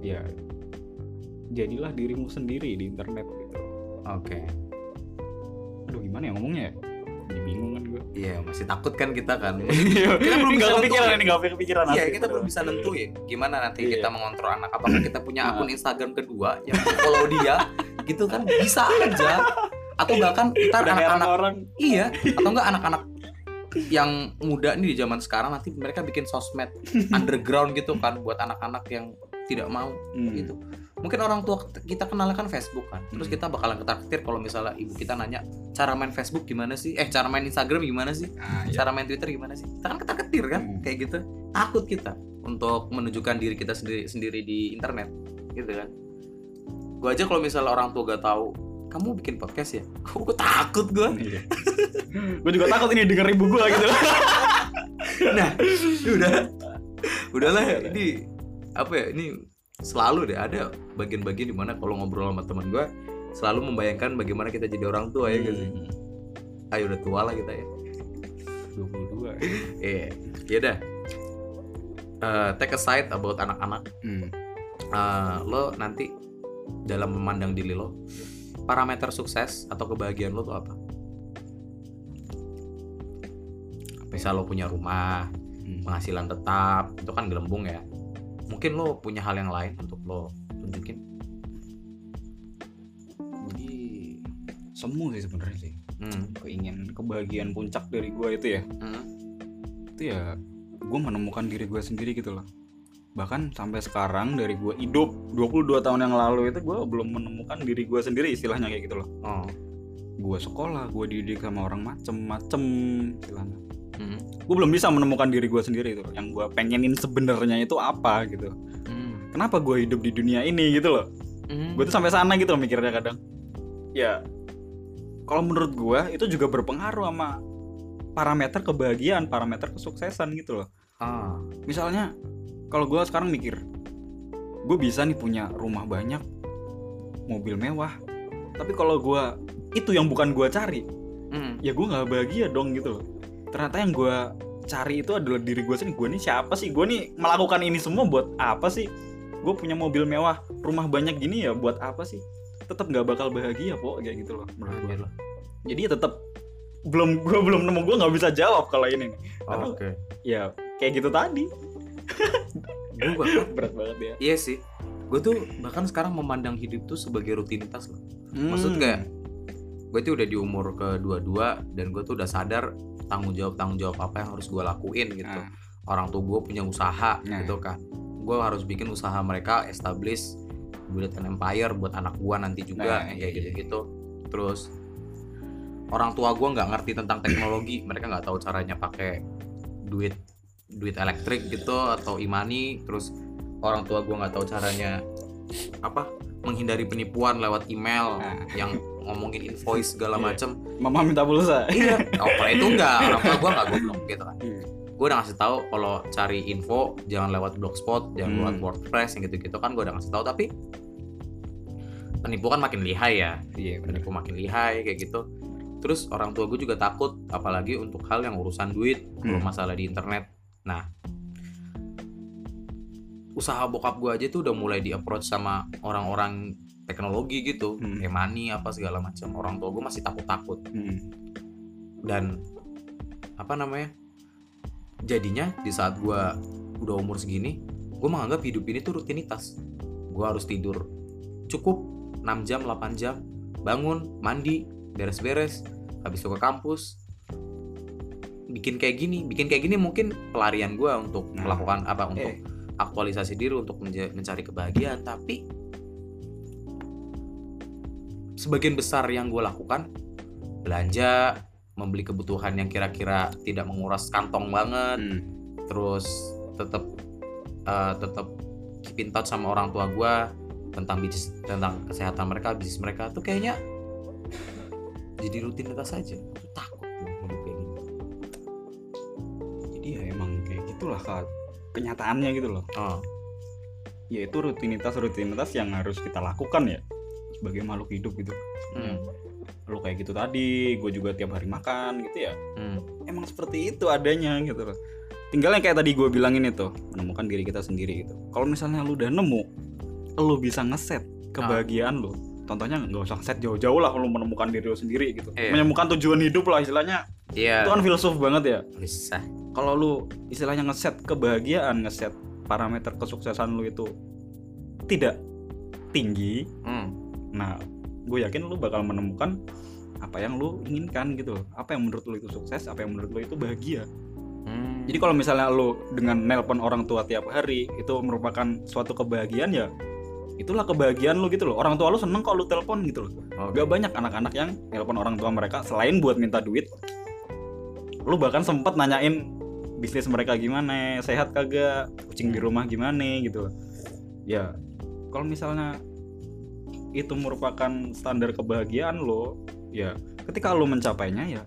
ya jadilah dirimu sendiri di internet gitu. Oke aduh gimana ya ngomongnya ya Jadi bingung kan gue. Iya masih takut kan kita kan. <laughs> kita belum bisa kepikiran ini nggak kepikiran. Iya kita belum bisa nentuin gimana nanti Iya. kita mengontrol anak. Apakah kita punya Nah. akun Instagram kedua yang follow dia gitu kan bisa aja. Atau bahkan ntar anak-anak orang iya atau enggak anak-anak yang muda nih di zaman sekarang nanti mereka bikin sosmed <laughs> underground gitu kan buat anak-anak yang tidak mau Hmm. gitu. Mungkin orang tua kita kenal kan Facebook kan. Terus Hmm. kita bakalan ketar-ketir kalau misalnya ibu kita nanya cara main Facebook gimana sih? Eh cara main Instagram gimana sih? Nah, iya. Cara main Twitter gimana sih? Kita kan ketar-ketir kan Hmm. kayak gitu. Takut kita untuk menunjukkan diri kita sendiri sendiri di internet gitu kan. Gua aja kalau misalnya orang tua gak tahu kamu bikin podcast ya? <laughs> Gue takut gue. Iya. gue juga takut ini denger ibu gue gitu. <laughs> Nah, udah <laughs> udahlah ini apa ya? Ini selalu deh ada bagian-bagian di mana kalau ngobrol sama teman gue selalu membayangkan bagaimana kita jadi orang tua ya gitu. Ayo udah tua lah kita ya. 22. <laughs> Iya, ya dah. Eh, take a side about anak-anak. Hmm. Eh, lo nanti dalam memandang diri lo, parameter sukses atau kebahagiaan lo tuh apa? Misal lo punya rumah, Hmm. penghasilan tetap, itu kan gelembung ya. Mungkin lo punya hal yang lain untuk lo tunjukin. Jadi semu sih sebenarnya sih. Hmm. Keingin kebahagiaan puncak dari gue itu ya. Hmm. Itu ya gue menemukan diri gue sendiri gitu loh. Bahkan sampai sekarang dari gue hidup 22 tahun yang lalu itu gue belum menemukan diri gue sendiri istilahnya kayak gitu loh. Oh. Gue sekolah, gue dididik sama orang macem-macem istilahnya. Hmm. Gue belum bisa menemukan diri gue sendiri itu. Yang gue pengenin sebenarnya itu apa gitu. Hmm. Kenapa gue hidup di dunia ini gitu loh. Hmm. gue tuh sampai sana gitu loh mikirnya kadang ya kalau menurut gue itu juga berpengaruh sama parameter kebahagiaan parameter kesuksesan gitu loh Ah. misalnya kalau gue sekarang mikir gue bisa nih punya rumah banyak mobil mewah tapi kalau gue itu yang bukan gue cari Hmm. ya gue nggak bahagia dong gitu loh ternyata yang gue cari itu adalah diri gue sendiri gue nih siapa sih gue nih melakukan ini semua buat apa sih gue punya mobil mewah rumah banyak gini ya buat apa sih tetap nggak bakal bahagia kok kayak gitu loh menurut gue Anjir. jadi ya tetap belum gue belum nemu gue nggak bisa jawab kalau ini nih. Karena Oke. ya kayak gitu tadi Gue <laughs> bahkan berat banget ya iya sih. Gue tuh bahkan sekarang memandang hidup tuh sebagai rutinitas loh. Maksud Hmm. kayak gue tuh udah di umur kedua-dua dan gue tuh udah sadar tanggung jawab tanggung jawab apa yang harus gue lakuin gitu. Nah, Orang tuh gue punya usaha Nah. gitu kan. Gue harus bikin usaha mereka establish build an empire buat anak gue nanti juga Nah, kayak iya, iya. gitu-gitu. Terus orang tua gue nggak ngerti tentang teknologi, mereka nggak tahu caranya pakai duit duit elektrik gitu atau imani. Terus orang tua gue nggak tahu caranya apa menghindari penipuan lewat email Nah. yang ngomongin invoice segala Iya. macem mama minta pulsa iya oh kalau itu enggak orang tua gue nggak goblok gitu kan Hmm. gue udah ngasih tahu kalau cari info jangan lewat blogspot jangan Hmm. lewat wordpress yang gitu-gitu kan gue udah ngasih tahu tapi penipu kan makin lihai ya iya penipu makin lihai kayak gitu terus orang tua gue juga takut apalagi untuk hal yang urusan duit kalau Hmm. masalah di internet nah usaha bokap gue aja tuh udah mulai di approach sama orang-orang teknologi gitu Hmm. Emani apa segala macam orang tua gue masih takut-takut Hmm. dan apa namanya jadinya di saat gua udah umur segini gue menganggap hidup ini tuh rutinitas gua harus tidur cukup 6 jam 8 jam bangun mandi beres-beres habis itu ke kampus bikin kayak gini bikin kayak gini mungkin pelarian gua untuk Nah. melakukan apa untuk Eh. Aktualisasi diri untuk mencari kebahagiaan. Tapi sebagian besar yang gue lakukan belanja membeli kebutuhan yang kira-kira tidak menguras kantong banget Hmm. terus tetap eh, tetap keep in touch sama orang tua gue tentang bisnis tentang kesehatan mereka bisnis mereka tuh kayaknya jadi rutinitas saja Aku takut hidup kayak jadi ya emang kayak gitulah kak kenyataannya gitu loh. Oh, ya itu rutinitas rutinitas yang harus kita lakukan ya sebagai makhluk hidup gitu. Hmm, lo kayak gitu tadi gue juga tiap hari makan gitu ya. Hmm, emang seperti itu adanya gitu loh. Tinggal yang kayak tadi gue bilangin itu menemukan diri kita sendiri gitu. Kalau misalnya lu udah nemu lu bisa ngeset kebahagiaan lu contohnya nggak usah set jauh-jauh lah kalau menemukan diri lu sendiri gitu Iya. menemukan tujuan hidup lah istilahnya Iya. Itu kan filsuf banget ya. Bisa. Kalau lu istilahnya ngeset kebahagiaan, ngeset parameter kesuksesan lu itu tidak tinggi, Hmm. nah gue yakin lu bakal menemukan apa yang lu inginkan gitu. Apa yang menurut lu itu sukses, apa yang menurut lu itu bahagia. Hmm. Jadi kalau misalnya lu dengan nelpon orang tua tiap hari itu merupakan suatu kebahagiaan ya itulah kebahagiaan lu gitu loh. Orang tua lu seneng kalau lu telepon gitu loh. Oke. Gak banyak anak-anak yang nelpon orang tua mereka selain buat minta duit. Lu bahkan sempet nanyain bisnis mereka gimana, sehat kagak, kucing di rumah gimana gitu. Ya, kalau misalnya itu merupakan standar kebahagiaan lo, ya ketika lo mencapainya ya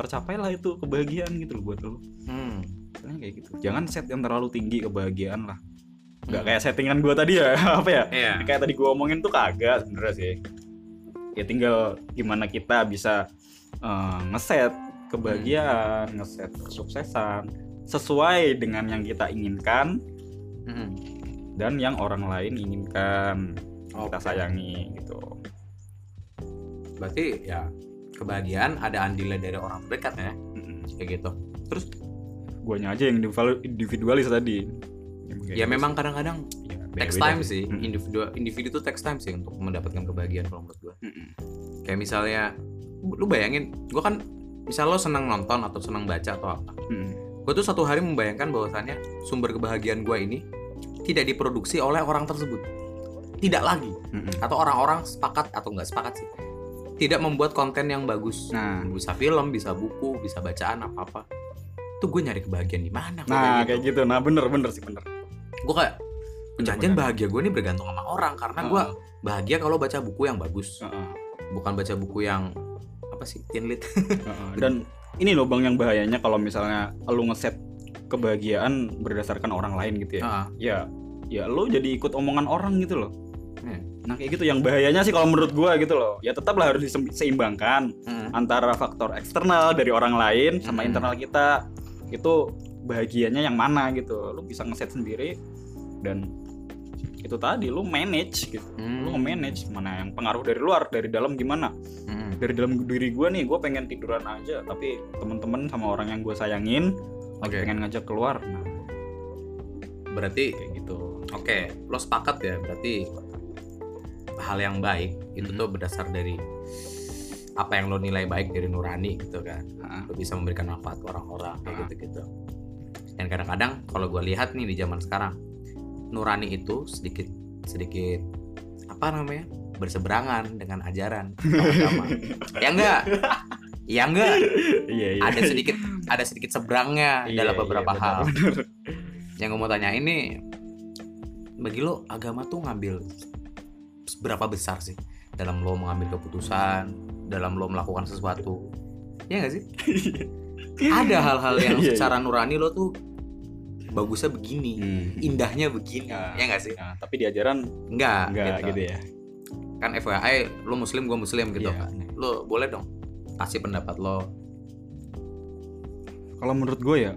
tercapailah itu kebahagiaan gitu loh buat lo. Hmm. Kayak gitu. Jangan set yang terlalu tinggi kebahagiaan lah. Gak Hmm. kayak settingan gua tadi ya, <laughs> apa ya? Iya. kayak tadi gua omongin tuh kagak sebenarnya sih ya tinggal gimana kita bisa eh, ngeset kebahagiaan ngeset kesuksesan sesuai dengan yang kita inginkan Hmm. dan yang orang lain inginkan kita Oke. sayangi gitu Berarti ya kebahagiaan ada andilnya dari orang terdekat ya, Mm-mm. kayak gitu. Terus guanya aja yang individu- individualis tadi ya memang kadang-kadang ya, text time sih, Mm-mm. individu individu tuh text time sih untuk mendapatkan kebahagiaan kalau menurut gue. Mm-mm. Kayak misalnya lu bayangin, gue kan misal lo senang nonton atau senang baca atau apa, Mm-mm. gue tuh satu hari membayangkan bahwasannya sumber kebahagiaan gue ini tidak diproduksi oleh orang tersebut, tidak lagi, Mm-mm. atau orang-orang sepakat atau nggak sepakat sih, tidak membuat konten yang bagus, nah. Bisa film, bisa buku, bisa bacaan apa apa, tuh gue nyari kebahagiaan di mana? nah kayak gitu. Nah bener bener sih bener gue kayak bener. bahagia gue ini bergantung sama orang karena gue bahagia kalau baca buku yang bagus bukan baca buku yang apa sih teen lit <laughs> Heeh. dan ini loh bang yang bahayanya kalau misalnya lu ngeset kebahagiaan berdasarkan orang lain gitu ya ya ya lo jadi ikut omongan orang gitu loh Hmm. nah kayak gitu yang bahayanya sih kalau menurut gua gitu loh ya tetaplah harus diseimbangkan Mm. antara faktor eksternal dari orang lain sama Hmm. internal kita itu bahagianya yang mana gitu. Lu bisa ngeset sendiri dan itu tadi lu manage gitu. Hmm. lu nge-manage mana yang pengaruh dari luar dari dalam gimana. Mm. dari dalam diri gue nih gue pengen tiduran aja tapi temen-temen sama orang yang gue sayangin lagi Oke. pengen ngajak keluar. Nah berarti kayak gitu. Oke lo sepakat ya berarti hal yang baik itu Mhm. tuh berdasar dari apa yang lo nilai baik dari nurani gitu kan. Lo bisa memberikan manfaat ke orang-orang kayak gitu gitu dan kadang-kadang kalau gue lihat nih di zaman sekarang nurani itu sedikit sedikit apa namanya berseberangan dengan ajaran agama. Ya enggak? Ya enggak? Iya iya. Ada sedikit ada sedikit seberangnya Iya, dalam iya, beberapa benar, hal. benar. yang gue mau tanya ini bagi lo agama tuh ngambil seberapa besar sih? Dalam lo mengambil keputusan dalam lo melakukan sesuatu. Ya nggak sih? <laughs> Ada hal-hal yang secara nurani lo tuh bagusnya begini Hmm. indahnya begini Ya. ya nggak sih? Nah, tapi di ajaran enggak enggak gitu, ya? Kan FYI lo muslim gue muslim gitu Iya. kan lo boleh dong kasih pendapat lo. Kalau menurut gue ya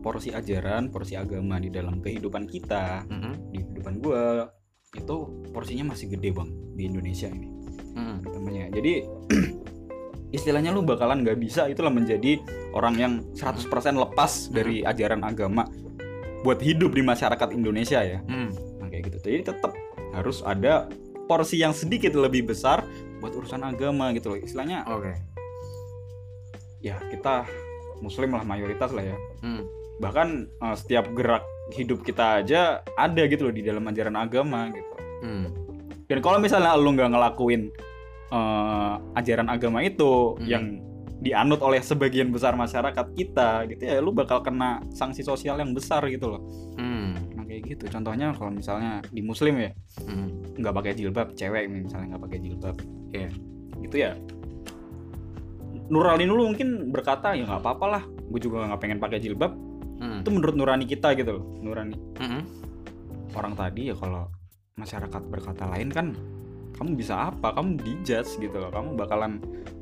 porsi ajaran porsi agama di dalam kehidupan kita Mhm. di kehidupan gue itu porsinya masih gede bang di Indonesia ini. Namanya jadi <clears throat> istilahnya lu bakalan nggak bisa itulah menjadi orang yang 100% lepas dari ajaran agama buat hidup di masyarakat Indonesia ya Mhm. nah, kayak gitu jadi tetap harus ada porsi yang sedikit lebih besar buat urusan agama gitu loh istilahnya oke ya kita muslim lah mayoritas lah ya Mhm. bahkan eh, setiap gerak hidup kita aja ada gitu loh di dalam ajaran agama gitu Mhm. dan kalau misalnya lu nggak ngelakuin eh, ajaran agama itu Hmm. yang dianut oleh sebagian besar masyarakat kita gitu ya lu bakal kena sanksi sosial yang besar gitu loh Mhm. nah kayak gitu contohnya kalau misalnya di muslim ya nggak pakai jilbab cewek misalnya nggak pakai jilbab Iya. gitu ya Nurani dulu mungkin berkata ya nggak apa-apa lah gue juga nggak pengen pakai jilbab Mhm. itu menurut Nurani kita gitu loh Nurani Mhm. orang tadi ya kalau masyarakat berkata lain kan kamu bisa apa? Kamu dijudge gitu loh. Kamu bakalan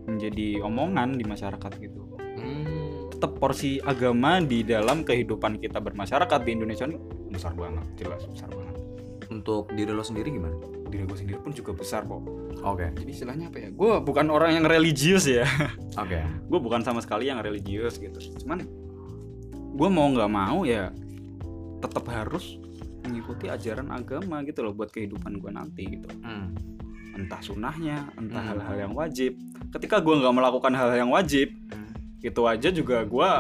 menjadi omongan di masyarakat gitu. Mhm. tetap porsi agama di dalam kehidupan kita bermasyarakat di Indonesia ini besar banget jelas besar banget. Untuk diri lo sendiri gimana? Diri gue sendiri pun juga besar kok. Oke. Jadi istilahnya apa ya? Gue bukan orang yang religius ya. <laughs> Oke. Gue bukan sama sekali yang religius gitu. Cuman gue mau nggak mau ya tetap harus mengikuti ajaran agama gitu loh buat kehidupan gue nanti gitu. Hmm. Entah sunnahnya entah Hmm. hal-hal yang wajib ketika gue nggak melakukan hal yang wajib Hmm. itu aja juga gue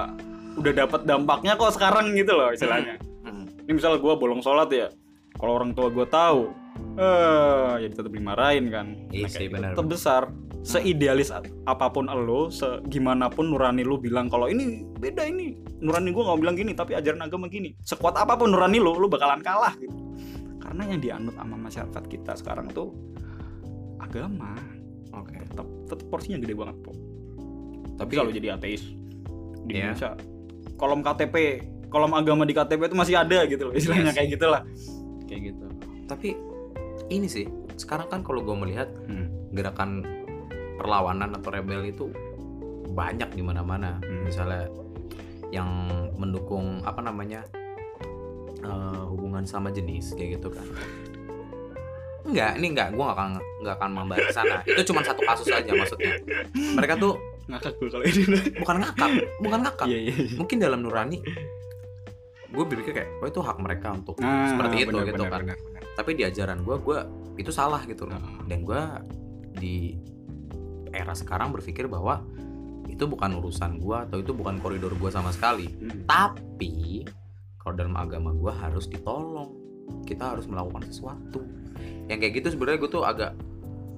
udah dapat dampaknya kok sekarang gitu loh istilahnya Hmm. ini misalnya gue bolong sholat ya kalau orang tua gue tahu eh jadi tetap dimarahin kan Iya Nah, gitu. benar, tetap besar seidealis apa pun lo segimanapun nurani lu bilang kalau ini beda ini nurani gue nggak bilang gini tapi ajaran agama gini sekuat apa pun nurani lu lu bakalan kalah gitu karena yang dianut sama masyarakat kita sekarang tuh agama oke tetap tetap porsinya gede banget po tapi tapi kalau jadi ateis di Iya. Indonesia kolom KTP kolom agama di KTP itu masih ada gitu loh istilahnya Yes. kayak gitulah kayak gitu tapi ini sih sekarang kan kalau gue melihat Hmm. gerakan perlawanan atau rebel itu banyak di mana-mana Hmm. misalnya yang mendukung apa namanya eh, hubungan sama jenis kayak gitu kan <laughs> Enggak, ini enggak, gue gak akan nggak akan membahas sana. Itu cuma satu kasus aja maksudnya. Mereka tuh ngakak gue kalau ini bukan ngakak, bukan ngakak. iya iya iya. Mungkin dalam nurani, gue berpikir kayak, oh itu hak mereka untuk Nah, seperti itu benar, gitu benar, kan. benar, benar. Tapi di ajaran gue, gue itu salah gitu loh. Heeh. Dan gue di era sekarang berpikir bahwa itu bukan urusan gue atau itu bukan koridor gue sama sekali. Hmm. Tapi kalau dalam agama gue harus ditolong. Kita harus melakukan sesuatu. Yang kayak gitu sebenarnya gue tuh agak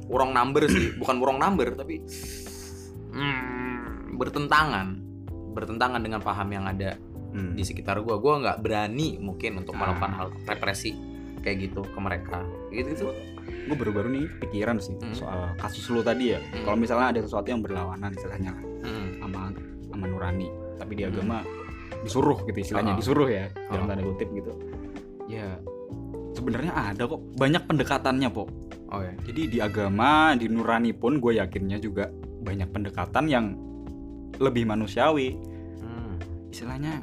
wrong number sih, <clears throat> bukan wrong number tapi hmm, bertentangan, bertentangan dengan paham yang ada Hmm. di sekitar gue. Gue nggak berani mungkin untuk Ah. melakukan hal represi kayak gitu ke mereka. Gitu gitu. gue baru-baru nih pikiran sih Hmm. soal kasus lu tadi ya Hmm. kalau misalnya ada sesuatu yang berlawanan istilahnya Hmm. sama sama nurani tapi di Hmm. agama disuruh gitu istilahnya Ah. disuruh ya dalam Ah. tanda kutip gitu ya sebenarnya ada kok banyak pendekatannya po Oh ya. jadi di agama di nurani pun gue yakinnya juga banyak pendekatan yang lebih manusiawi Hmm. istilahnya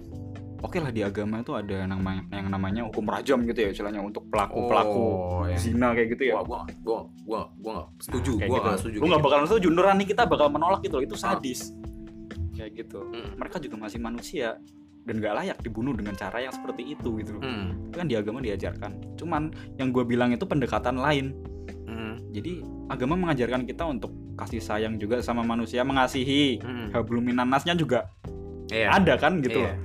oke lah di agama itu ada namanya yang namanya hukum rajam gitu ya istilahnya untuk pelaku pelaku Oh, ya. zina kayak gitu ya gua, gua, gua, gua gak setuju. Nah, gua gitu. gak setuju. Lu kayak nggak bakal setuju, nurani kita bakal menolak gitu loh. Itu Ah. sadis. Kayak gitu. Hmm. Mereka juga masih manusia dan gak layak dibunuh dengan cara yang seperti itu gitu loh. Hmm. Itu kan di agama diajarkan. Cuman yang gue bilang itu pendekatan lain. Hmm. Jadi agama mengajarkan kita untuk kasih sayang juga sama manusia, mengasihi. Hmm. Habluminanasnya juga Iya. ada kan gitu Iya. loh.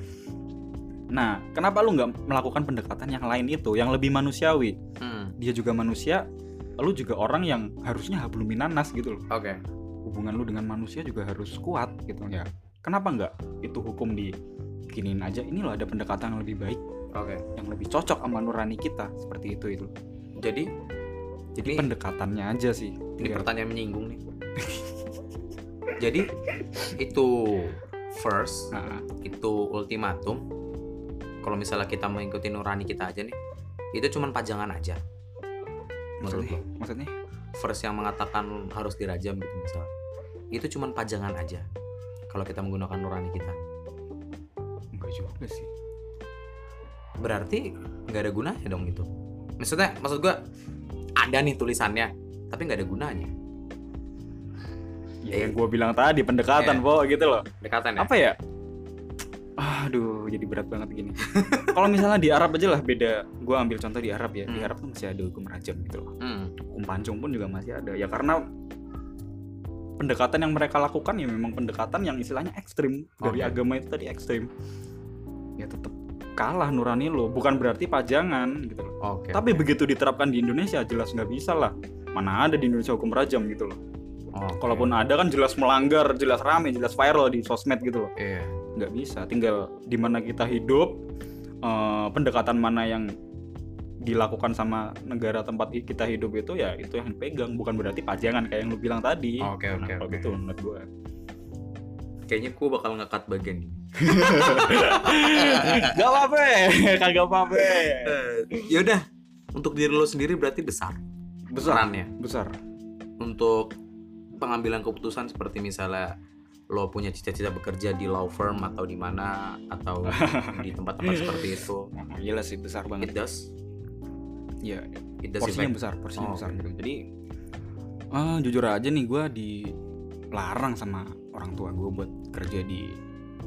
Nah, kenapa lu nggak melakukan pendekatan yang lain itu, yang lebih manusiawi? Hmm. Dia juga manusia, lu juga orang yang harusnya habluminanas gitu loh. Oke. hubungan lu dengan manusia juga harus kuat gitu ya kenapa nggak itu hukum di giniin aja ini loh ada pendekatan yang lebih baik Oke. yang lebih cocok sama nurani kita seperti itu itu Jadi jadi Ini- pendekatannya aja sih ini Biar- pertanyaan menyinggung nih. <laughs> Jadi itu first, Nah, itu ultimatum. Kalau misalnya kita mengikuti nurani kita aja nih, itu cuman pajangan aja. Menurut maksudnya lo. maksudnya First yang mengatakan harus dirajam gitu misalnya. Itu cuman pajangan aja. Kalau kita menggunakan nurani kita. Juga sih. Berarti nggak ada gunanya dong gitu maksudnya maksud gua ada nih tulisannya tapi nggak ada gunanya. Ya yang gue bilang tadi pendekatan Iya. po gitu loh. Dekatan ya? Apa ya? Aduh jadi berat banget gini. <laughs> Kalau misalnya di Arab aja lah beda. Gue ambil contoh di Arab ya. Di Hmm. Arab tuh masih ada hukum rajam gitu loh. Hmm. hukum pancung pun juga masih ada. Ya karena pendekatan yang mereka lakukan ya memang pendekatan yang istilahnya ekstrim. Dari Oke. agama itu tadi ekstrim ya tetap kalah nurani lo. Bukan berarti pajangan gitu loh. Oke tapi oke. begitu diterapkan di Indonesia jelas nggak bisa lah. Mana ada di Indonesia hukum rajam gitu loh. Oke. kalaupun ada kan jelas melanggar jelas rame jelas viral di sosmed gitu loh. Iya. Nggak bisa. Tinggal di mana kita hidup eh, pendekatan mana yang dilakukan sama negara tempat kita hidup itu ya itu yang pegang bukan berarti pajangan kayak yang lu bilang tadi. Oke, Nah, oke, kalau oke. gitu menurut gua kayaknya gua bakal ngekat bagian ini. <laughs> Gak apa-apa kagak apa-apa. Ya udah. Untuk diri lo sendiri berarti besar besar. perannya. Besar. Untuk pengambilan keputusan seperti misalnya lo punya cita-cita bekerja di law firm atau di mana atau <laughs> di tempat-tempat seperti itu. Gila sih besar it banget does. Ya It does porsinya besar porsinya Oh, besar. gitu jadi eh, jujur aja nih gue dilarang sama orang tua gue buat kerja di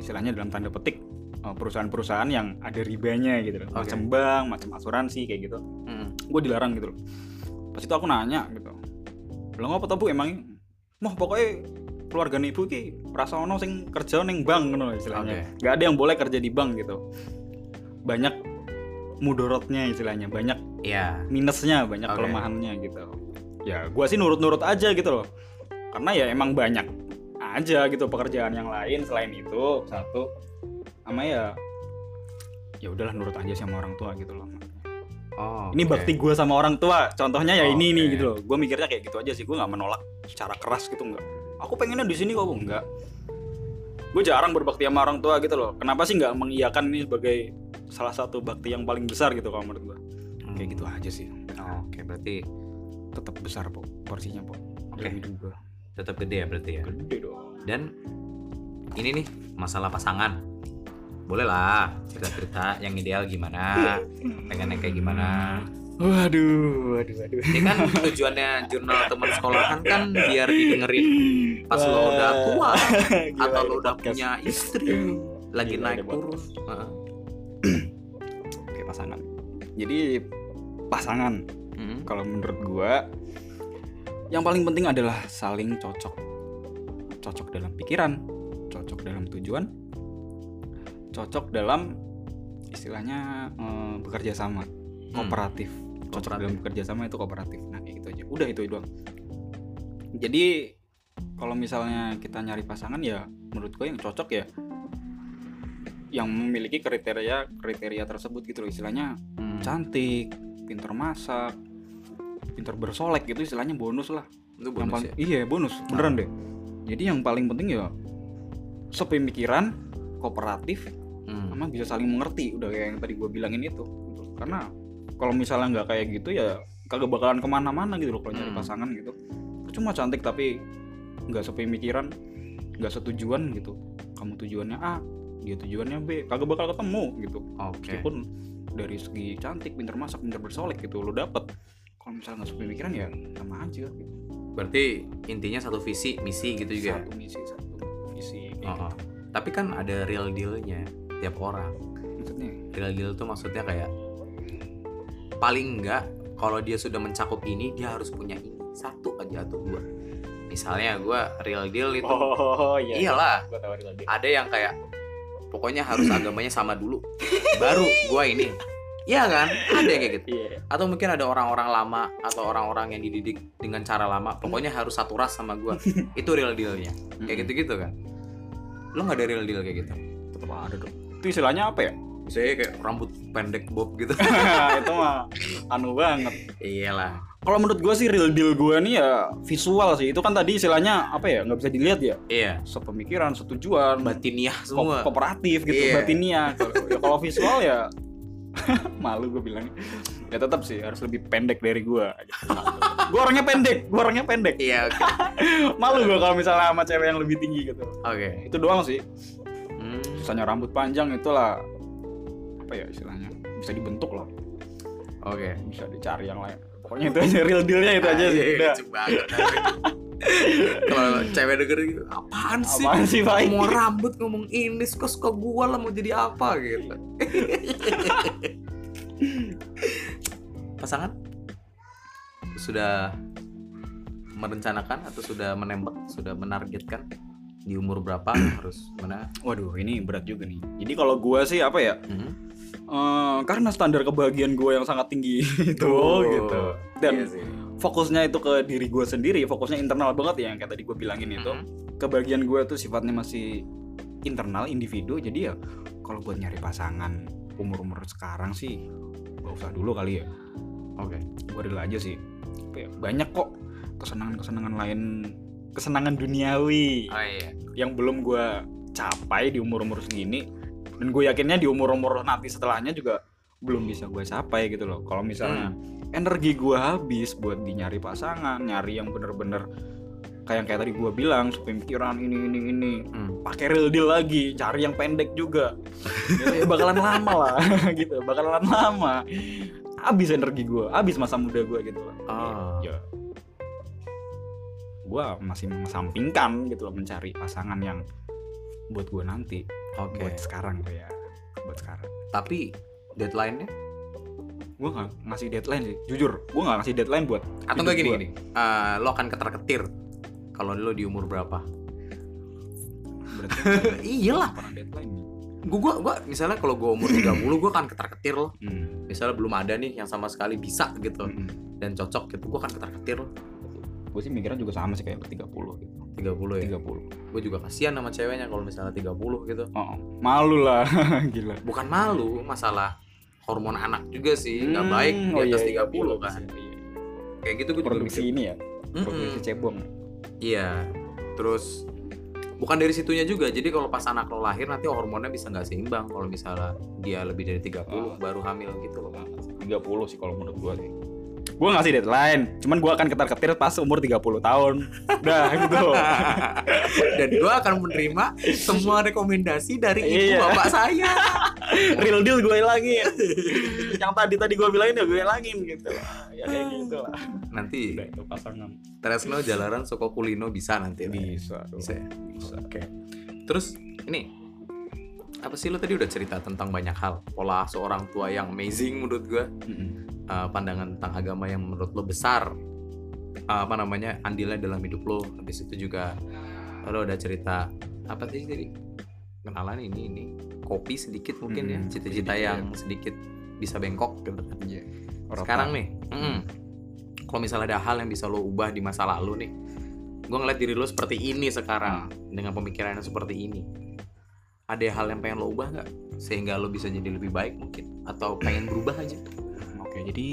istilahnya dalam tanda petik eh, perusahaan-perusahaan yang ada ribanya gitu loh. Oke. macam bank macam asuransi kayak gitu. Mm. gue dilarang gitu loh. Pas itu aku nanya gitu. Lo ngapa bu? Emang mau pokoknya keluarga ibu ki rasa ono sing kerja neng bank ngono istilahnya. Nggak ada yang boleh kerja di bank gitu. Banyak mudorotnya istilahnya banyak Iya. minusnya banyak Oke. kelemahannya gitu. Ya gua sih nurut-nurut aja gitu loh. Karena ya emang banyak aja gitu pekerjaan yang lain selain itu satu sama ya ya udahlah nurut aja sama orang tua gitu loh. Oh, ini oke. bakti gue sama orang tua contohnya ya Oh, ini nih oke. gitu loh. Gue mikirnya kayak gitu aja sih gue nggak menolak secara keras gitu nggak. Aku pengennya di sini kok enggak gue jarang berbakti sama orang tua gitu loh. Kenapa sih nggak mengiyakan ini sebagai salah satu bakti yang paling besar gitu kalau menurut gue Hmm. kayak gitu aja sih. Oh, Oke, berarti tetap besar po porsinya po Oke. Juga tetap gede ya berarti ya. gede dong Dan ini nih masalah pasangan. Boleh lah cerita-cerita yang ideal gimana, pengennya kayak gimana. waduh waduh waduh Ini kan tujuannya jurnal teman sekolahan kan biar didengerin pas lo udah tua <laughs> atau lo udah punya istri lagi Gila, naik turun. Oke pasangan jadi pasangan Mm. kalau menurut gua yang paling penting adalah saling cocok. Cocok dalam pikiran cocok dalam tujuan cocok dalam istilahnya eh, bekerja sama. Kooperatif. Cocok Kooperatif. dalam bekerja sama itu kooperatif. Nah kayak gitu aja. Udah itu doang. Jadi kalau misalnya kita nyari pasangan ya menurut gue yang cocok ya yang memiliki kriteria kriteria tersebut gitu loh. Istilahnya Hmm. cantik, pinter masak, pinter bersolek gitu istilahnya bonus lah. Itu yang bonus paling ya. iya bonus beneran deh. Jadi yang paling penting ya sepemikiran, kooperatif, Hmm. sama bisa saling mengerti. Udah kayak yang tadi gue bilangin itu. Karena kalau misalnya nggak kayak gitu ya kagak bakalan ke mana-mana gitu loh kalau nyari Hmm. pasangan gitu. Cuma cantik tapi nggak sepemikiran, nggak setujuan gitu. Kamu tujuannya A, dia tujuannya B, kagak bakal ketemu gitu Oke. meskipun dari segi cantik pinter masak pinter bersolek gitu lo dapet kalau misalnya nggak sepemikiran ya sama aja gitu. Berarti intinya satu visi, misi gitu juga. ya? satu misi satu visi Oh, oh. gitu. Tapi kan ada real dealnya tiap orang. maksudnya Real deal tuh maksudnya kayak paling enggak kalau dia sudah mencakup ini dia harus punya ini satu aja atau dua. Misalnya gue real deal itu oh iyalah gue tawarin lagi ada yang kayak pokoknya harus agamanya sama dulu baru gue ini. Iya kan? Ada yang kayak gitu. iya Atau mungkin ada orang-orang lama atau orang-orang yang dididik dengan cara lama, pokoknya harus satu ras sama gue. <laughs> Itu real dealnya. Kayak gitu-gitu kan. Lo nggak ada real deal kayak gitu? tetap ada dong itu istilahnya apa ya Misalnya kayak rambut pendek bob gitu. <laughs> itu mah anu banget Iyalah. kalau menurut gue sih real deal gue nih ya visual sih itu kan tadi istilahnya apa ya nggak bisa dilihat ya Iya. sepemikiran setujuan Batiniah ko- semua. kooperatif gitu Iya. kalau <laughs> ya kalau visual ya <laughs> malu gue bilang ya tetap sih harus lebih pendek dari gue <laughs> gue orangnya pendek gue orangnya pendek Iya, oke. <laughs> malu gue kalau misalnya sama cewek yang lebih tinggi gitu Oke. itu doang sih Hmm. misalnya rambut panjang itulah apa ya istilahnya bisa dibentuk lah Oke. bisa dicari yang lain pokoknya itu aja real dealnya itu aja sih Anjing, udah lucu banget. Kalau cewek denger gitu, apaan sih? apaan sih Mau rambut ngomong ini suka suka gua lah mau jadi apa gitu. Pasangan sudah merencanakan atau sudah menembak, sudah menargetkan di umur berapa harus mana? waduh ini berat juga nih jadi kalau gue sih apa ya Mhm. Eh, karena standar kebahagiaan gue yang sangat tinggi <laughs> itu Oh, gitu dan iya sih. fokusnya itu ke diri gue sendiri fokusnya internal banget ya yang kayak tadi gue bilangin itu Mhm. kebahagiaan gue tuh sifatnya masih internal individu jadi ya kalau buat nyari pasangan umur umur sekarang sih gak usah dulu kali ya Oke. gue rela aja sih ya, banyak kok kesenangan kesenangan lain kesenangan duniawi Oh iya. yang belum gue capai di umur umur segini dan gue yakinnya di umur umur nanti setelahnya juga belum bisa gue capai gitu loh. Kalau misalnya energi gue habis buat di nyari pasangan nyari yang bener-bener kayak yang kayak tadi gue bilang pemikiran ini ini ini. Hmm. pakai real deal lagi cari yang pendek juga. Ya, ya <laughs> bakalan lama lah <laughs> gitu. Bakalan lama. Habis energi gue habis masa muda gue gitu loh. Ah. ya. Gue masih mengesampingkan gitu loh mencari pasangan yang buat gue nanti Oke. buat sekarang tuh ya buat sekarang Tapi deadline-nya gue nggak ngasih deadline sih jujur gue nggak ngasih deadline buat atau enggak gini gua. gini. eh, lo akan ketar-ketir kalau lo di umur berapa? berarti <laughs> Iyalah. deadline nih Gue gua, gua misalnya kalau gue umur 30 gue akan ketar-ketir lo. hmm. Misalnya belum ada nih yang sama sekali bisa gitu hmm. dan cocok gitu, gue akan ketar-ketir lo. Gue sih mikirnya juga sama sih kayak 30 gitu 30 ya. 30 Gue juga kasihan sama ceweknya kalau misalnya 30 gitu. oh, malu lah <laughs> gila Bukan malu, masalah hormon anak juga sih, nggak Hmm, baik di oh atas iya, 30 iya, iya, kan. iya, iya. Kayak gitu gue juga produksi ini ya Mm-mm. produksi cebong Iya. Terus bukan dari situnya juga. Jadi kalau pas anak lo lahir nanti hormonnya bisa nggak seimbang kalau misalnya dia lebih dari 30 Oh. baru hamil gitu loh. 30 sih kalau menurut gua sih gue ngasih deadline cuman gua akan ketar-ketir pas umur 30 tahun udah gitu <laughs> Dan gue akan menerima semua rekomendasi dari ibu Iya. bapak saya. <laughs> real deal gue hilangin yang tadi tadi gue bilangin ya gue hilangin gitu ya kayak gitu lah Nanti udah itu pasangan Tresno Jalaran Soko Kulino bisa nanti. lah ya. bisa. Bisa ya? bisa Oke. Terus ini apa sih lo tadi udah cerita tentang banyak hal? Pola seorang tua yang amazing menurut gue Mm-mm. uh, pandangan tentang agama yang menurut lo besar. Uh, apa namanya andilnya dalam hidup lo habis itu juga lo udah cerita apa sih tadi? Kenalan ini ini. Kopi sedikit mungkin ya. Hmm, cita-cita yang sedikit. bisa bengkok gitu kan. Orang sekarang nih mm, kalau misalnya ada hal yang bisa lo ubah di masa lalu nih gue ngeliat diri lo seperti ini sekarang. Dengan pemikiran yang seperti ini ada hal yang pengen lo ubah nggak? Sehingga lo bisa jadi lebih baik mungkin atau pengen berubah aja? Oke jadi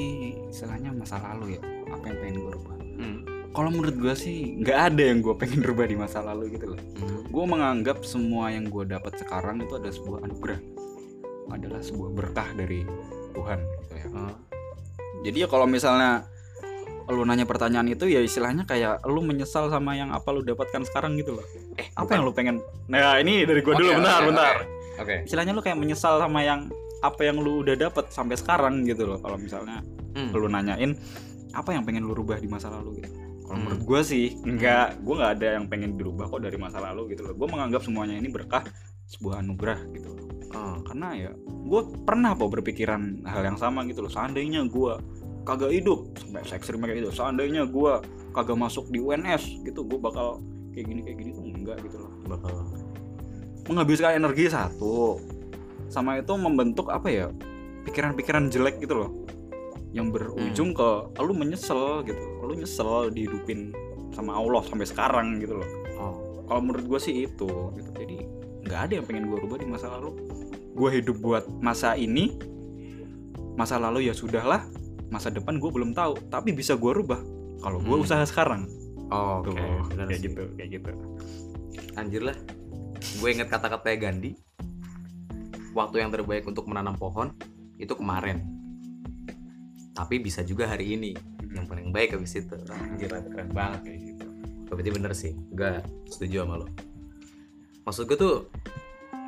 istilahnya masa lalu ya apa yang pengen gue rubah Hmm. kalau menurut gue sih nggak ada yang gue pengen <laughs> rubah di masa lalu gitu loh. Hmm. gue menganggap semua yang gue dapat sekarang itu adalah sebuah anugerah. Adalah sebuah berkah dari Tuhan gitu ya. Ah. jadi ya kalau misalnya lu nanya pertanyaan itu ya istilahnya kayak lu menyesal sama yang apa lu dapatkan sekarang gitu loh apa yang lu pengen nah ini dari gue dulu Oke, bentar oke, bentar oke. Oke. istilahnya lu kayak menyesal sama yang apa yang lu udah dapat sampai sekarang gitu loh kalau misalnya Hmm. lu nanyain apa yang pengen lu rubah di masa lalu gitu kalau Hmm. menurut gue sih enggak gue nggak ada yang pengen dirubah kok dari masa lalu gitu loh gue menganggap semuanya ini berkah sebuah anugerah gitu loh Ah. karena ya gue pernah kok berpikiran hal yang sama gitu loh seandainya gue kagak hidup sampai se ekstrim kayak gitu seandainya gue kagak masuk di UNS gitu gue bakal kayak gini kayak gini tuh enggak gitu loh. Bakal menghabiskan energi satu sama itu membentuk apa ya pikiran-pikiran jelek gitu loh. Yang berujung ke lu menyesal gitu. Lu nyesel dihidupin sama Allah sampai sekarang gitu loh. Oh. Kalau menurut gue sih itu gitu. Jadi nggak ada yang pengen gue rubah di masa lalu. Gue hidup buat masa ini masa lalu ya sudahlah. Masa depan gue belum tahu tapi bisa gue rubah kalau gue Hmm. usaha sekarang. Oh, oke. Benar kayak gitu kayak gitu anjir lah. Gue inget kata-katanya Gandhi. Waktu yang terbaik untuk menanam pohon itu kemarin. Tapi bisa juga hari ini. Yang paling baik habis itu. Anjir lah, keren banget kayak gitu. Berarti bener sih. Gue setuju sama lo. Maksud gue tuh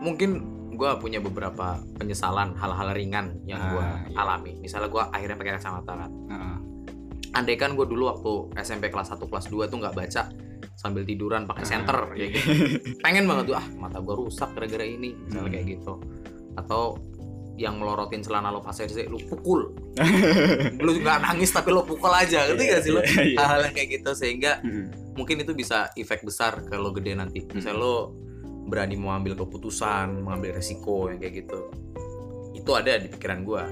mungkin gue punya beberapa penyesalan hal-hal ringan yang gue Ah, iya. alami. Misalnya gue akhirnya pakai kacamata kan. Nah, andai kan gue dulu waktu SMP kelas 1 kelas 2 tuh nggak baca sambil tiduran pakai Ah, center iya. ya gitu. <laughs> pengen banget tuh ah mata gue rusak gara-gara ini misalnya Hmm. kayak gitu atau yang melorotin celana lo pas SD lu pukul <laughs> lu nggak nangis tapi lo pukul aja ngerti gak sih lo Iya, iya. hal-hal kayak gitu sehingga Mm-mm. mungkin itu bisa efek besar ke lo gede nanti misalnya lo berani mengambil keputusan mengambil resiko yang kayak gitu itu ada di pikiran gue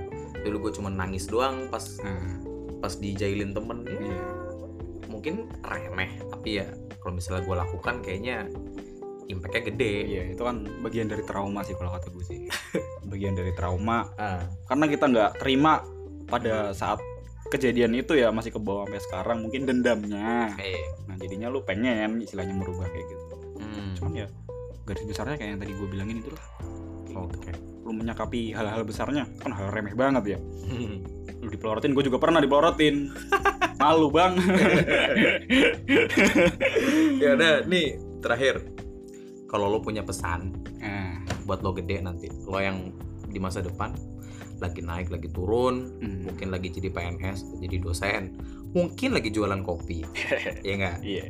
dulu gue cuma nangis doang pas Nah, pas dijailin temen ya, mungkin remeh tapi ya kalau misalnya gue lakukan kayaknya impactnya gede Iya, itu kan bagian dari trauma sih kalau kata gue sih. <laughs> bagian dari trauma ah, karena kita nggak terima pada saat kejadian itu ya masih ke bawah sampai sekarang mungkin dendamnya. eh Nah, jadinya lu pengen istilahnya merubah kayak gitu. hmm, Cuman ya garis besarnya kayak yang tadi gue bilangin itu lah. Oke Lu menyakapi hal-hal besarnya kan hal remeh banget ya. Lu dipelorotin, gue juga pernah dipelorotin. <laughs> Malu bang. <laughs> ya udah nih terakhir kalau lo punya pesan nah, buat lo gede nanti lo yang di masa depan lagi naik lagi turun Hmm. mungkin lagi jadi PNS jadi dosen mungkin lagi jualan kopi <laughs> ya enggak Iya.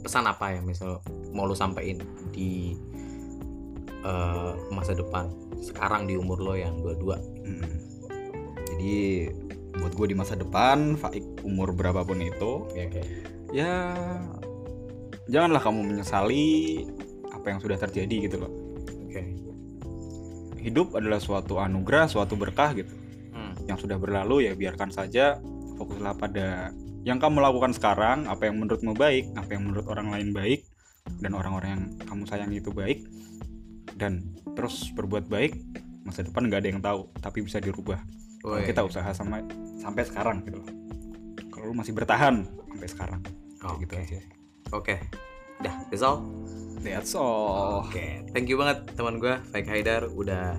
pesan apa ya misal mau lu sampein di eh, masa depan sekarang di umur lo yang dua-dua Hmm. Jadi buat gue di masa depan, Faik umur berapapun itu, ya oke ya janganlah kamu menyesali apa yang sudah terjadi gitu loh. oke Hidup adalah suatu anugerah, suatu berkah gitu. Hmm, Yang sudah berlalu ya biarkan saja. Fokuslah pada yang kamu lakukan sekarang, apa yang menurutmu baik, apa yang menurut orang lain baik, dan orang-orang yang kamu sayangi itu baik, dan terus berbuat baik. Masa depan nggak ada yang tahu, tapi bisa dirubah. Kalau Woi. kita usaha sama sampai sekarang gitu loh. Kalau lu masih bertahan sampai sekarang, kayak gitu Oke. aja. oke dah that's all That's all. Oke, thank you banget teman gue, Faik Haidar udah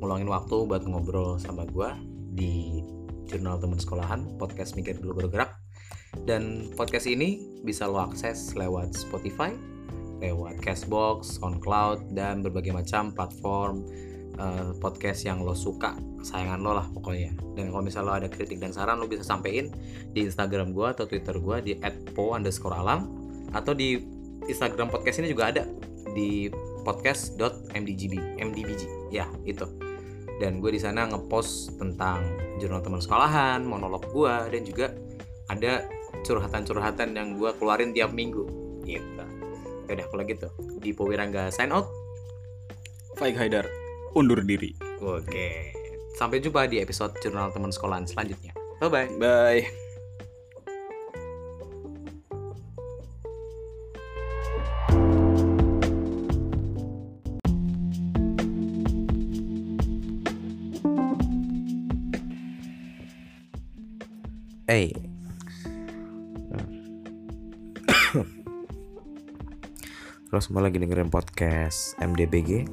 ngeluangin waktu buat ngobrol sama gue di Jurnal Teman Sekolahan, podcast Mikir Dulu Bergerak. Dan podcast ini bisa lo akses lewat Spotify, lewat Castbox, SoundCloud, dan berbagai macam platform eh, podcast yang lo suka, sayangan lo lah pokoknya. Dan kalau misalnya lo ada kritik dan saran, lo bisa sampein di Instagram gue atau Twitter gue di @po_alam atau di Instagram podcast ini juga ada di podcast.mdgb mdbg ya itu. Dan gue di sana ngepost tentang jurnal teman sekolahan monolog gue dan juga ada curhatan-curhatan yang gue keluarin tiap minggu. Gitu. Ya udah kalau gitu. Di Powirangga sign out. Faik Haidar undur diri. oke sampai jumpa di episode jurnal teman sekolahan selanjutnya bye bye Bye. Hey. Lo semua lagi dengerin podcast MDBG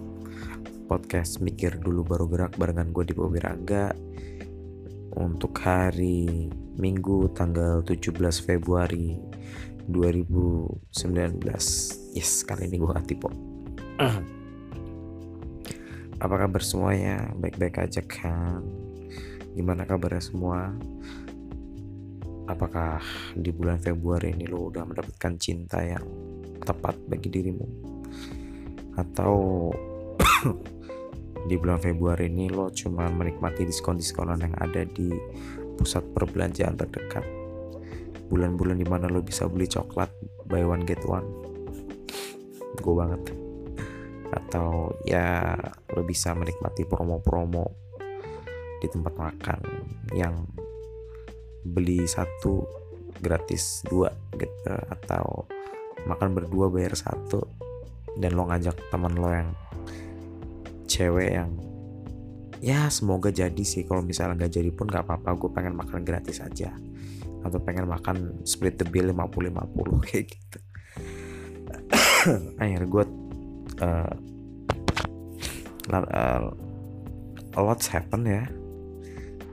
Podcast Mikir Dulu Baru Gerak barengan gue di Wirangga Untuk hari Minggu tanggal 17 Februari 2019 Yes, kali ini gue <clears throat> po Apa kabar semuanya? Baik-baik aja kan? Gimana kabarnya semua? apakah di bulan Februari ini lo udah mendapatkan cinta yang tepat bagi dirimu atau <clears throat> di bulan Februari ini lo cuma menikmati diskon-diskonan yang ada di pusat perbelanjaan terdekat. Bulan-bulan di mana lo bisa beli coklat buy one get one. Gue banget. Atau ya lo bisa menikmati promo-promo di tempat makan yang beli satu gratis dua gitu atau makan berdua bayar satu dan lo ngajak teman lo yang cewek yang ya semoga jadi sih. Kalau misalnya nggak jadi pun nggak apa-apa. Gue pengen makan gratis aja. Atau pengen makan split the bill 50-50 <laughs> kayak gitu. Akhirnya gue uh, uh, a lot's happen ya.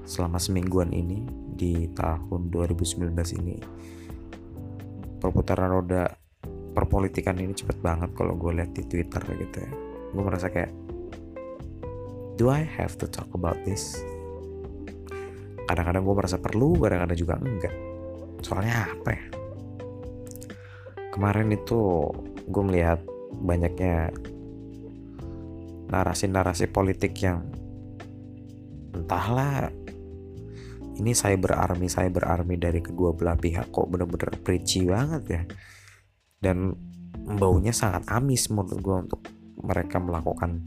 Selama semingguan ini di tahun 2019 ini perputaran roda perpolitikan ini cepet banget kalau gue lihat di Twitter gitu ya. Gue merasa kayak do I have to talk about this? Kadang-kadang gue merasa perlu kadang-kadang juga enggak. Soalnya apa ya? Kemarin itu gue melihat banyaknya narasi-narasi politik yang entahlah ini cyber army cyber army dari kedua belah pihak kok bener-bener preachy banget ya. Dan baunya sangat amis menurut gue untuk mereka melakukan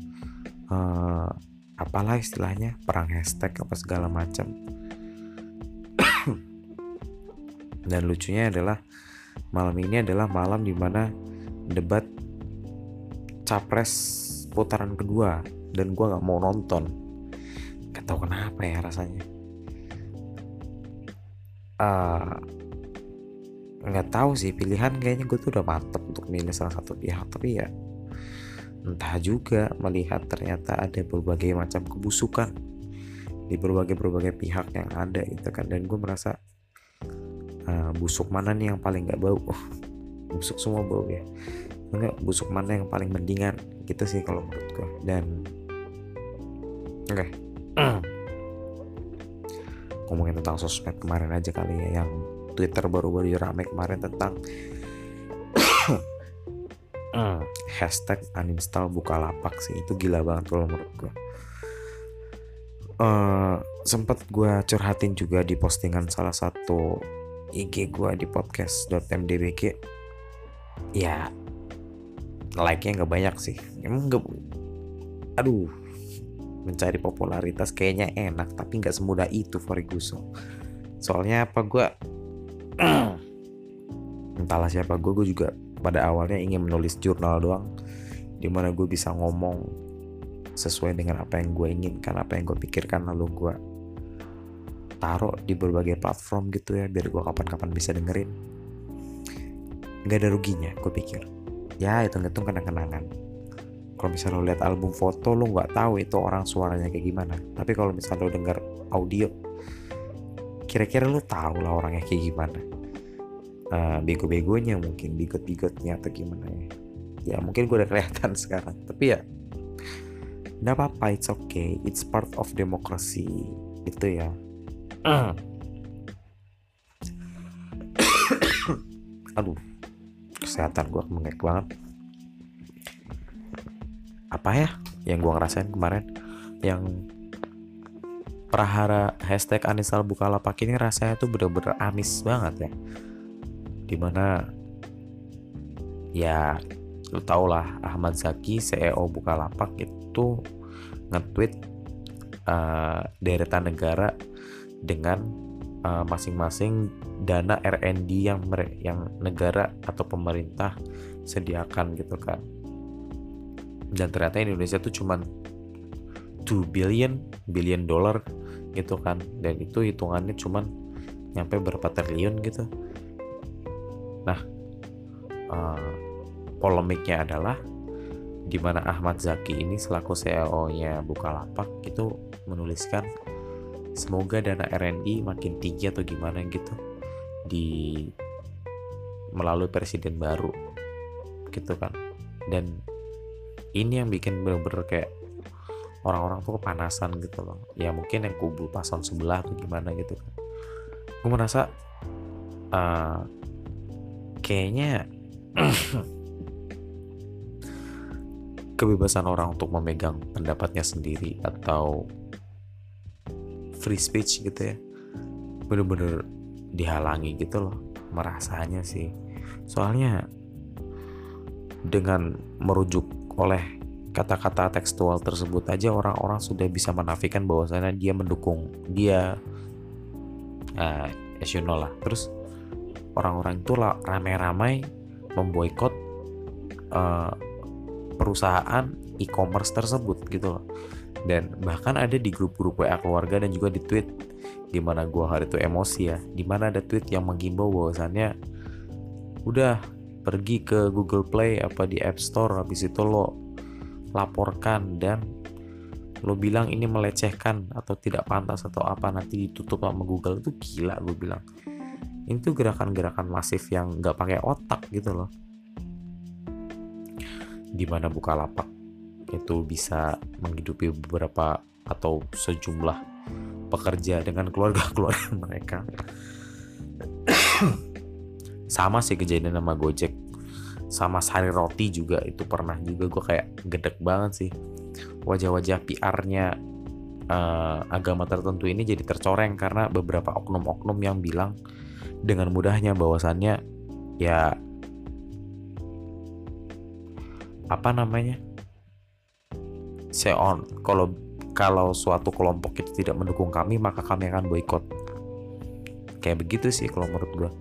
uh, apalah istilahnya perang hashtag apa segala macam. <clears throat> Dan lucunya adalah malam ini adalah malam di mana debat capres putaran kedua dan gue nggak mau nonton. Gak tahu kenapa ya rasanya. Nggak uh, tahu sih pilihan kayaknya gue tuh udah mantep untuk milih salah satu pihak tapi ya entah juga melihat ternyata ada berbagai macam kebusukan di berbagai berbagai pihak yang ada gitu kan. Dan gue merasa uh, busuk mana nih yang paling nggak bau? Busuk semua bau ya. Enggak busuk mana yang paling mendingan? Gitu sih kalau menurut gue. Dan oke okay. ngomongin tentang sosmed kemarin aja kali ya yang Twitter baru-baru rame kemarin tentang hashtag uninstall Bukalapak sih. Itu gila banget kalau menurut gue uh, sempet gue curhatin juga di postingan salah satu IG gue di podcast.mdbk ya like-nya nggak banyak sih. Emang nggak aduh mencari popularitas kayaknya enak tapi nggak semudah itu Ferguson. Soalnya apa gue <clears throat> entahlah siapa gue gue juga pada awalnya ingin menulis jurnal doang di mana gue bisa ngomong sesuai dengan apa yang gue inginkan apa yang gue pikirkan lalu gue taruh di berbagai platform gitu ya biar gue kapan-kapan bisa dengerin. Nggak ada ruginya gue pikir. Ya hitung-hitung kenang-kenangan. Kalau misalnya lo lihat album foto lo nggak tahu itu orang suaranya kayak gimana. Tapi kalau misalnya lo denger audio kira-kira lo tahu lah orangnya kayak gimana uh, bego-begonya mungkin bigot-bigotnya atau gimana ya. Ya mungkin gue udah kelihatan <laughs> sekarang. Tapi ya nggak apa-apa it's okay. It's part of demokrasi itu ya. <coughs> Aduh kesehatan gue mengek banget. Apa ya yang gue ngerasain kemarin? Yang prahara hashtag Anisal Bukalapak ini rasanya tuh bener-bener amis banget ya di mana ya lu tau lah Ahmad Zaki CEO Bukalapak itu nge-tweet uh, deretan negara dengan uh, masing-masing dana R&D yang yang negara atau pemerintah sediakan gitu kan. Dan ternyata Indonesia tuh cuman 2 billion billion dollar gitu kan. Dan itu hitungannya cuman nyampe berapa triliun gitu nah uh, polemiknya adalah di mana Ahmad Zaki ini selaku CEO-nya Bukalapak itu menuliskan semoga dana R&D makin tinggi atau gimana gitu di melalui presiden baru gitu kan. Dan ini yang bikin bener-bener kayak orang-orang tuh kepanasan gitu loh. Ya mungkin yang kubu paslon sebelah atau gimana gitu kan. Gue merasa uh, kayaknya kebebasan orang untuk memegang pendapatnya sendiri atau free speech gitu ya bener-bener dihalangi gitu loh merasanya sih. Soalnya dengan merujuk oleh kata-kata tekstual tersebut aja orang-orang sudah bisa menafikan bahwasannya dia mendukung dia. Uh, as you know lah. Terus orang-orang itu ramai-ramai memboikot uh, perusahaan e-commerce tersebut gitu loh. Dan bahkan ada di grup-grup WA keluarga dan juga di tweet di mana gue hari itu emosi ya di mana ada tweet yang menghimbau bahwasannya udah pergi ke Google Play apa di App Store habis itu lo laporkan dan lo bilang ini melecehkan atau tidak pantas atau apa nanti ditutup sama Google. Itu gila gue bilang itu gerakan-gerakan masif yang nggak pakai otak gitu loh. Di mana Bukalapak itu bisa menghidupi beberapa atau sejumlah pekerja dengan keluarga-keluarga <laughs> mereka. sama sih kejadian sama Gojek. Sama Sari Roti juga itu pernah juga gue kayak gedek banget sih. Wajah-wajah PR-nya uh, agama tertentu ini jadi tercoreng karena beberapa oknum-oknum yang bilang dengan mudahnya bahwasannya ya apa namanya on kalau kalau suatu kelompok itu tidak mendukung kami maka kami akan boykot. Kayak begitu sih kalau menurut gue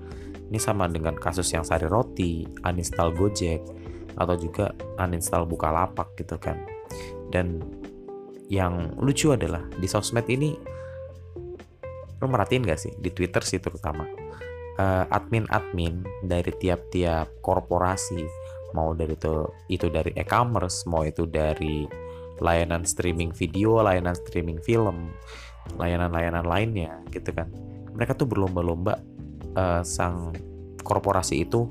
ini sama dengan kasus yang sari roti uninstall gojek atau juga uninstall bukalapak gitu kan. Dan yang lucu adalah di sosmed ini lo merhatiin gak sih? Di twitter sih terutama admin-admin dari tiap-tiap korporasi mau dari itu itu dari e-commerce mau itu dari layanan streaming video layanan streaming film layanan-layanan lainnya gitu kan. Mereka tuh berlomba-lomba uh, sang korporasi itu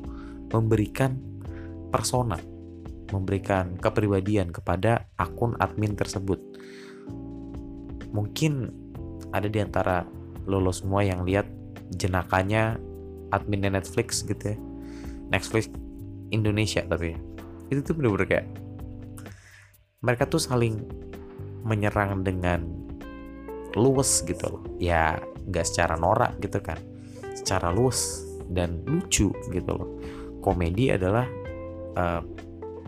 memberikan persona memberikan kepribadian kepada akun admin tersebut. Mungkin ada di antara lo lo semua yang lihat jenakanya adminnya Netflix gitu ya. Netflix Indonesia tapi ya. itu tuh bener-bener kayak mereka tuh saling menyerang dengan luwes gitu loh. Ya nggak secara norak gitu kan. Secara luwes dan lucu gitu loh. Komedi adalah uh,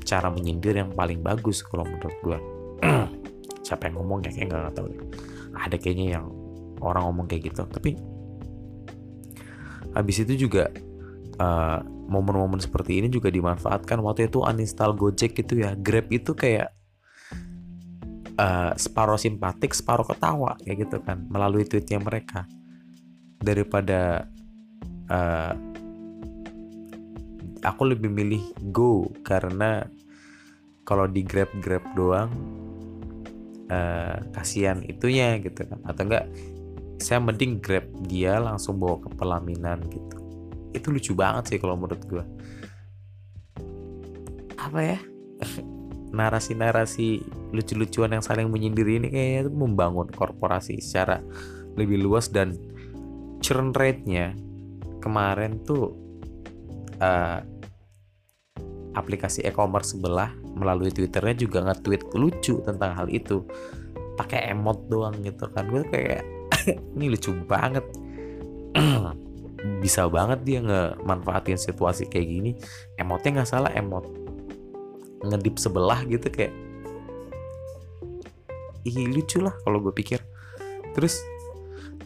cara menyindir yang paling bagus kalau menurut gue <clears throat> siapa yang ngomong ya kayak nggak tahu deh. Ada kayaknya yang orang ngomong kayak gitu tapi habis itu juga uh, momen-momen seperti ini juga dimanfaatkan. Waktu itu uninstall Gojek gitu ya Grab itu kayak uh, separuh simpatik separuh ketawa kayak gitu kan melalui tweetnya mereka. Daripada uh, aku lebih milih Go karena kalau di Grab Grab doang uh, kasihan itunya gitu kan. Atau enggak saya mending grab dia langsung bawa ke pelaminan gitu. Itu lucu banget sih kalau menurut gue apa ya? <laughs> Narasi-narasi lucu-lucuan yang saling menyindir ini kayaknya membangun korporasi secara lebih luas dan churn rate-nya kemarin tuh uh, aplikasi e-commerce sebelah melalui twitternya juga nge-tweet lucu tentang hal itu. Pakai emot doang gitu kan. Gue kayak ini lucu banget. <clears throat> Bisa banget dia ngemanfaatin situasi kayak gini. Emotnya nggak salah emot ngedip sebelah gitu kayak ih lucu lah kalau gue pikir. Terus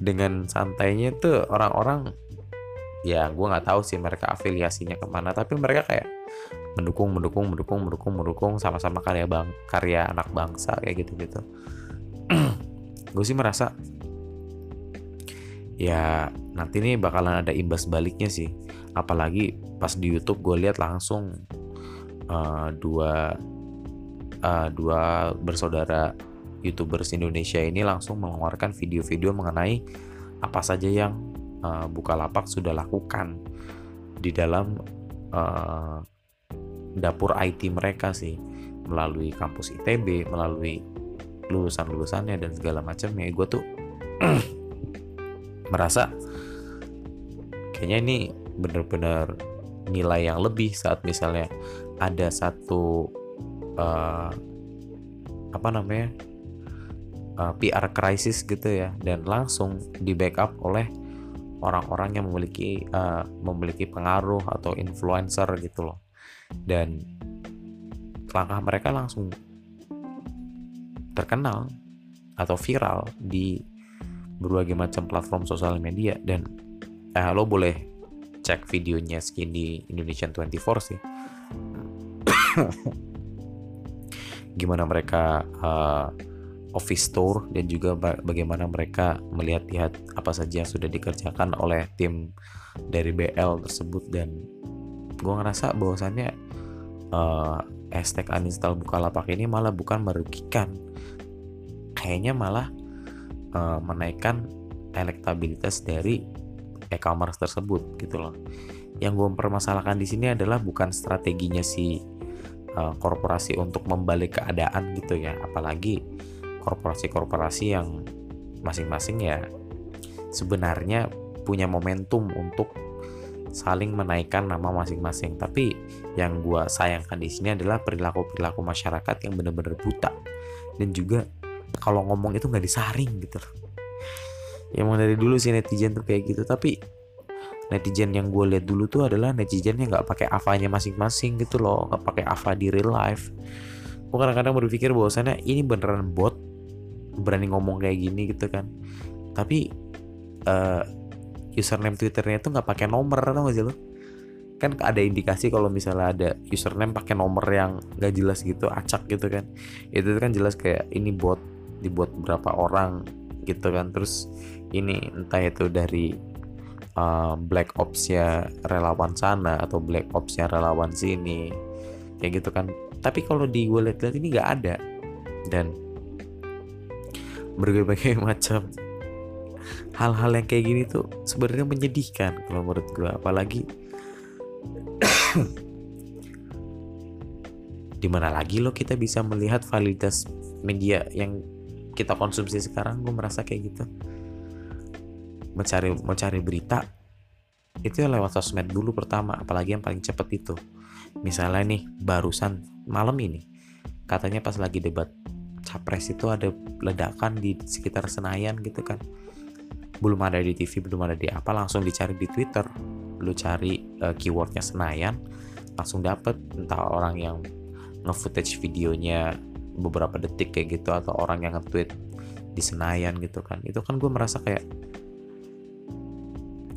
dengan santainya tuh orang-orang ya gue nggak tahu sih mereka afiliasinya ke mana tapi mereka kayak mendukung mendukung mendukung mendukung mendukung sama-sama karya bang karya anak bangsa kayak gitu gitu gue sih merasa ya nanti nih bakalan ada imbas baliknya sih. Apalagi pas di YouTube gue lihat langsung uh, dua uh, dua bersaudara youtubers Indonesia ini langsung mengeluarkan video-video mengenai apa saja yang uh, Bukalapak sudah lakukan di dalam uh, dapur IT mereka sih. Melalui kampus ITB melalui lulusan-lulusannya dan segala macam ya gue tuh <clears throat> merasa kayaknya ini bener-bener nilai yang lebih saat misalnya ada satu uh, apa namanya uh, eh, PR krisis gitu ya dan langsung di backup oleh orang-orang yang memiliki uh, memiliki pengaruh atau influencer gitu loh. Dan langkah mereka langsung terkenal atau viral di berbagai macam platform sosial media dan eh, lo boleh cek videonya skin di Indonesian 24 sih. <coughs> Gimana mereka uh, office tour dan juga bagaimana mereka melihat-lihat apa saja yang sudah dikerjakan oleh tim dari BL tersebut dan gue ngerasa bahwasannya uh, hashtag uninstall Bukalapak ini malah bukan merugikan. Kayaknya malah uh, menaikkan elektabilitas dari e-commerce tersebut gitu loh. Yang gue permasalahkan di sini adalah bukan strateginya si uh, korporasi untuk membalik keadaan gitu ya, apalagi korporasi-korporasi yang masing-masing ya sebenarnya punya momentum untuk saling menaikkan nama masing-masing. Tapi yang gue sayangkan di sini adalah perilaku-perilaku masyarakat yang benar-benar buta dan juga kalau ngomong itu nggak disaring gitu loh. Ya emang dari dulu sih netizen tuh kayak gitu tapi netizen yang gue lihat dulu tuh adalah netizen yang nggak pakai avanya masing-masing gitu loh nggak pakai ava di real life. Gue kadang-kadang berpikir bahwasannya ini beneran bot berani ngomong kayak gini gitu kan. Tapi uh, username twitternya tuh nggak pakai nomor atau gak sih lo? Kan ada indikasi kalau misalnya ada username pakai nomor yang gak jelas gitu acak gitu kan. Itu kan jelas kayak ini bot dibuat berapa orang gitu kan. Terus ini entah itu dari uh, black ops ya relawan sana atau black ops ya relawan sini kayak gitu kan. Tapi kalau di gue lihat-lihat ini nggak ada. Dan berbagai <laughs> macam hal-hal yang kayak gini tuh sebenarnya menyedihkan kalau menurut gue apalagi <coughs> di mana lagi lo kita bisa melihat validitas media yang kita konsumsi sekarang gue merasa kayak gitu. Mencari mencari berita itu ya lewat sosmed dulu pertama apalagi yang paling cepet itu. Misalnya nih barusan malam ini katanya pas lagi debat capres itu ada ledakan di sekitar Senayan gitu kan. Belum ada di TV belum ada di apa langsung dicari di Twitter. Lu cari uh, keywordnya Senayan langsung dapet. Entah orang yang nge-footage videonya beberapa detik kayak gitu atau orang yang nge-tweet di Senayan gitu kan. Itu kan gue merasa kayak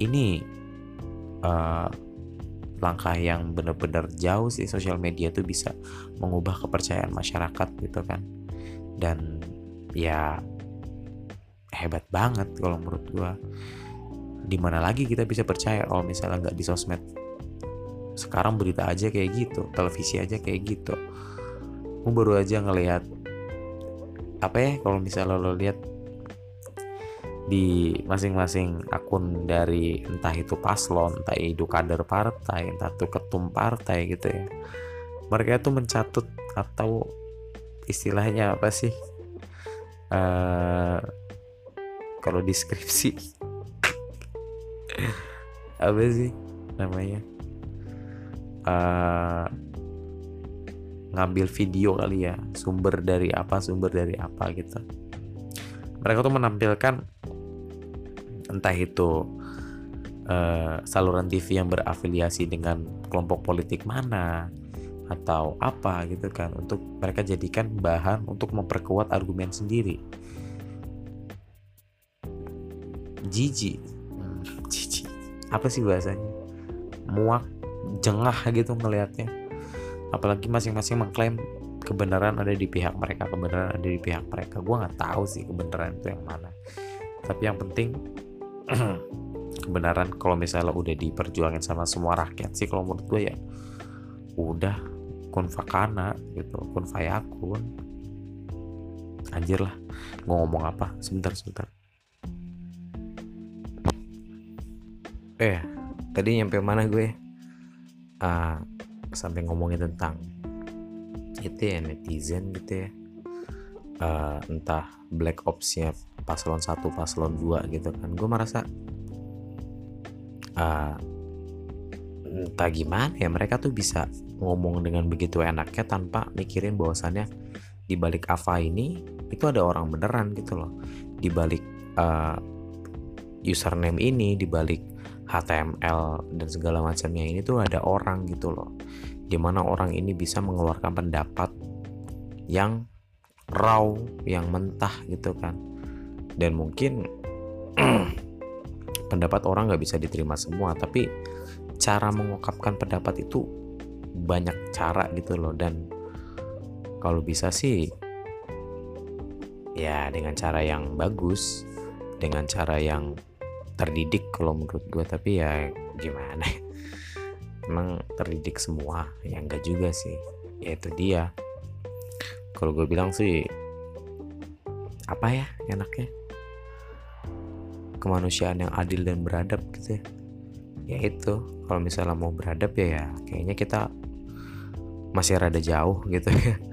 ini uh, langkah yang bener-bener jauh sih sosial media tuh bisa mengubah kepercayaan masyarakat gitu kan. Dan ya hebat banget kalau menurut gue di mana lagi kita bisa percaya kalau misalnya nggak di sosmed. Sekarang berita aja kayak gitu televisi aja kayak gitu gue baru aja ngelihat apa ya kalau misalnya lo lihat di masing-masing akun dari entah itu paslon, entah itu kader partai, entah itu ketum partai gitu ya. Mereka tuh mencatut atau istilahnya apa sih? Uh, kalau deskripsi <laughs> apa sih namanya? Uh, ngambil video kali ya, sumber dari apa, sumber dari apa gitu. Mereka tuh menampilkan entah itu uh, saluran TV yang berafiliasi dengan kelompok politik mana atau apa gitu kan untuk mereka jadikan bahan untuk memperkuat argumen sendiri. Jijik. Hmm, jijik. Apa sih bahasanya? Muak jengah gitu ngelihatnya apalagi masing-masing mengklaim kebenaran ada di pihak mereka kebenaran ada di pihak mereka. Gue nggak tahu sih kebenaran itu yang mana. Tapi yang penting <clears throat> kebenaran kalau misalnya udah diperjuangin sama semua rakyat sih kalau menurut gue ya udah kun fakana gitu kun fayakun. Anjir lah gue ngomong apa? Sebentar sebentar. Eh tadi nyampe mana gue? Uh, sampai ngomongin tentang itu ya netizen gitu ya. Uh, entah black opsnya paslon 1 paslon 2 gitu kan. Gue merasa uh, entah gimana ya mereka tuh bisa ngomong dengan begitu enaknya tanpa mikirin bahwasannya di balik Ava ini itu ada orang beneran gitu loh. Di balik uh, username ini di balik HTML dan segala macamnya ini tuh ada orang gitu loh. Di mana orang ini bisa mengeluarkan pendapat yang raw yang mentah gitu kan. Dan mungkin <clears throat> pendapat orang nggak bisa diterima semua tapi cara mengungkapkan pendapat itu banyak cara gitu loh. Dan kalau bisa sih ya dengan cara yang bagus dengan cara yang terdidik kalau menurut gue tapi ya gimana? <laughs> Emang terdidik semua ya enggak juga sih. Ya itu dia. Kalau gue bilang sih apa ya enaknya? Kemanusiaan yang adil dan beradab gitu ya. Ya itu kalau misalnya mau beradab ya ya kayaknya kita masih rada jauh gitu ya. <laughs>